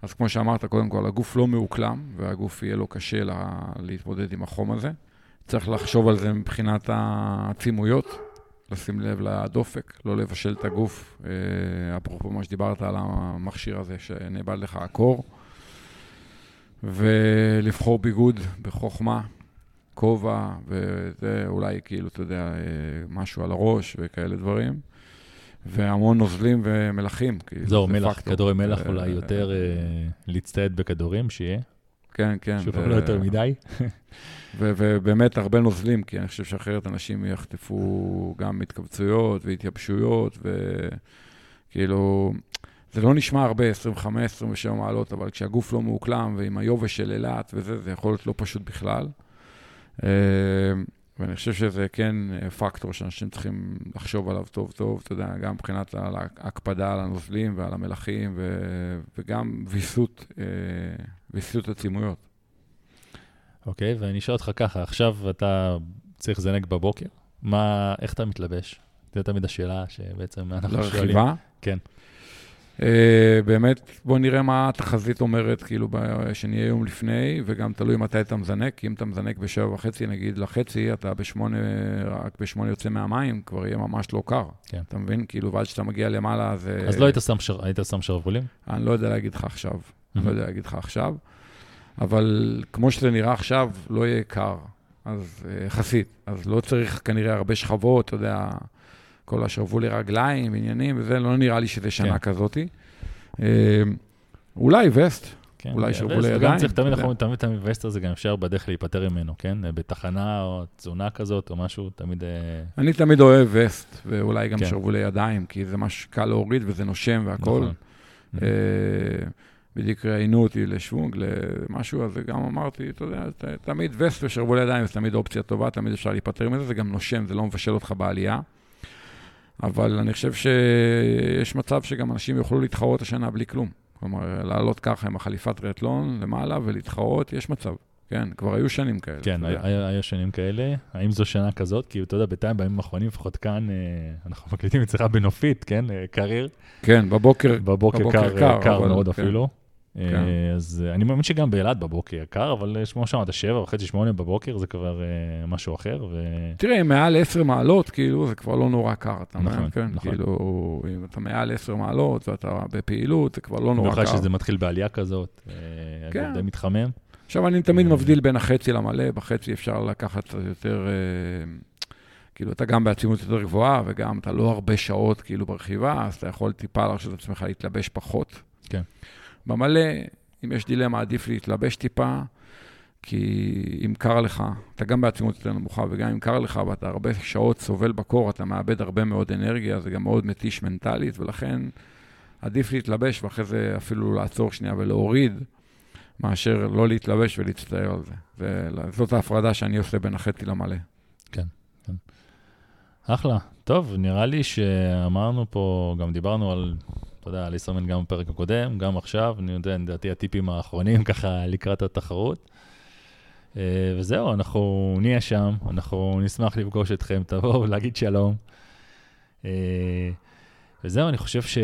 אז כמו שאמרת, קודם כל, הגוף לא מאוקלם, והגוף יהיה לו קשה לה, להתמודד עם החום הזה. צריך לחשוב על זה מבחינת העצימויות, לשים לב לדופק, לא לבשל את הגוף, אה, אפרופו מה שדיברת על המכשיר הזה שנאבד לך הקור, ולבחור ביגוד בחוכמה, כובע, וזה אולי כאילו, אתה יודע, אה, משהו על הראש וכאלה דברים. והמון נוזלים ומלחים. זהו, מלח, פקטור. כדורי מלח אולי יותר אה, להצטייד בכדורים, שיהיה. כן, כן. שוב פעם לא יותר מדי. ובאמת הרבה נוזלים, כי אני חושב שאחרת אנשים יחטפו גם התכווצויות והתייבשויות, וכאילו, זה לא נשמע הרבה, 25-27 מעלות, אבל כשהגוף לא מאוקלם ועם היובש של אילת וזה, זה יכול להיות לא פשוט בכלל. אה, ואני חושב שזה כן פקטור שאנשים צריכים לחשוב עליו טוב-טוב, אתה יודע, גם מבחינת ההקפדה על הנוזלים ועל המלחים, וגם ויסות, אה, ויסות עצימויות. אוקיי, ואני אשאל אותך ככה, עכשיו אתה צריך לזנק בבוקר, מה, איך אתה מתלבש? זו תמיד השאלה שבעצם אנחנו שואלים. לרכיבה? כן. Uh, באמת, בוא נראה מה התחזית אומרת, כאילו, שנהיה יום לפני, וגם תלוי מתי אתה מזנק, כי אם אתה מזנק בשבע וחצי, נגיד לחצי, אתה בשמונה, רק בשמונה יוצא מהמים, כבר יהיה ממש לא קר. כן. אתה מבין? כאילו, ועד שאתה מגיע למעלה, אז... אז לא היית שם, שר... היית שם שרוולים? אני לא יודע להגיד לך עכשיו. Mm-hmm. לא יודע להגיד לך עכשיו. אבל כמו שזה נראה עכשיו, לא יהיה קר, אז אה, יחסית. אז לא צריך כנראה הרבה שכבות, אתה יודע, כל השרבו לי רגליים, עניינים וזה, לא נראה לי שזה שנה כן. כזאתי. אה, אולי וסט, כן, אולי שרבו לי ידיים. צריך תמיד, נכון, תמיד, תמיד וסט הזה גם אפשר בדרך להיפטר ממנו, כן? בתחנה או תזונה כזאת או משהו, תמיד... אה, אני תמיד אוהב וסט, ואולי גם כן. שרבו לי ידיים, כי זה משהו שקל להוריד וזה נושם והכול. נכון. בדיוק ראיינו אותי לשוונג, למשהו, אז גם אמרתי, אתה יודע, תמיד וסט ושרבול ידיים זה תמיד אופציה טובה, תמיד אפשר להיפטר מזה, זה גם נושם, זה לא מבשל אותך בעלייה. אבל אני חושב שיש מצב שגם אנשים יוכלו להתחרות השנה בלי כלום. כלומר, לעלות ככה עם החליפת ריאטלון למעלה ולהתחרות, יש מצב. כן, כבר היו שנים כאלה. כן, היה, היה שנים כאלה. האם זו שנה כזאת? כי אתה יודע, בינתיים, בימים האחרונים, לפחות כאן, אה, אנחנו מקליטים אצלך בנופית, כן? אה, קריר. כן, בבוקר, בבוקר, בבוקר קר, קר, קר מאוד כן. אפילו. כן. אה, אז אני מאמין שגם באילת בבוקר קר, אבל כמו שאמרת, שבע וחצי, שמונה בבוקר זה כבר משהו אחר. ו... תראה, מעל עשר מעלות, כאילו, זה כבר לא נורא קר, אתה נכון, אומר, כן? נכון. כאילו, אם אתה מעל עשר מעלות ואתה בפעילות, זה כבר לא נורא קר. במיוחד שזה מתחיל בעלייה כזאת, כן. די מתחמם. עכשיו, אני תמיד מבדיל בין החצי למלא, בחצי אפשר לקחת יותר, כאילו, אתה גם בעצימות יותר גבוהה, וגם אתה לא הרבה שעות כאילו ברכיבה, אז אתה יכול טיפה להרשות את עצמך להתלבש פחות. כן. במלא, אם יש דילמה, עדיף להתלבש טיפה, כי אם קר לך, אתה גם בעצימות יותר נמוכה, וגם אם קר לך ואתה הרבה שעות סובל בקור, אתה מאבד הרבה מאוד אנרגיה, זה גם מאוד מתיש מנטלית, ולכן עדיף להתלבש ואחרי זה אפילו לעצור שנייה ולהוריד, מאשר לא להתלבש ולהצטער על זה. וזאת ההפרדה שאני עושה בין החצי למלא. כן, כן. אחלה. טוב, נראה לי שאמרנו פה, גם דיברנו על, אתה יודע, על ישראמן גם בפרק הקודם, גם עכשיו, אני יודע, לדעתי הטיפים האחרונים ככה לקראת התחרות. אה, וזהו, אנחנו נהיה שם, אנחנו נשמח לפגוש אתכם, תבואו להגיד שלום. אה, וזהו, אני חושב ש...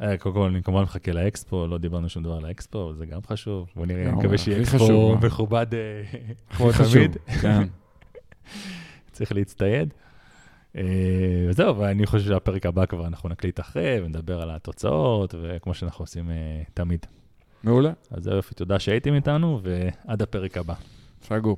אה, קודם כל, אני כמובן מחכה לאקספו, לא דיברנו שום דבר על האקספו, זה גם חשוב. בוא נראה, אני מקווה שיהיה אקספו מכובד כמו תמיד. כן. צריך להצטייד. וזהו, ואני חושב שהפרק הבא כבר אנחנו נקליט אחרי ונדבר על התוצאות, וכמו שאנחנו עושים תמיד. מעולה. אז יופי, תודה שהייתם איתנו, ועד הפרק הבא. סגור.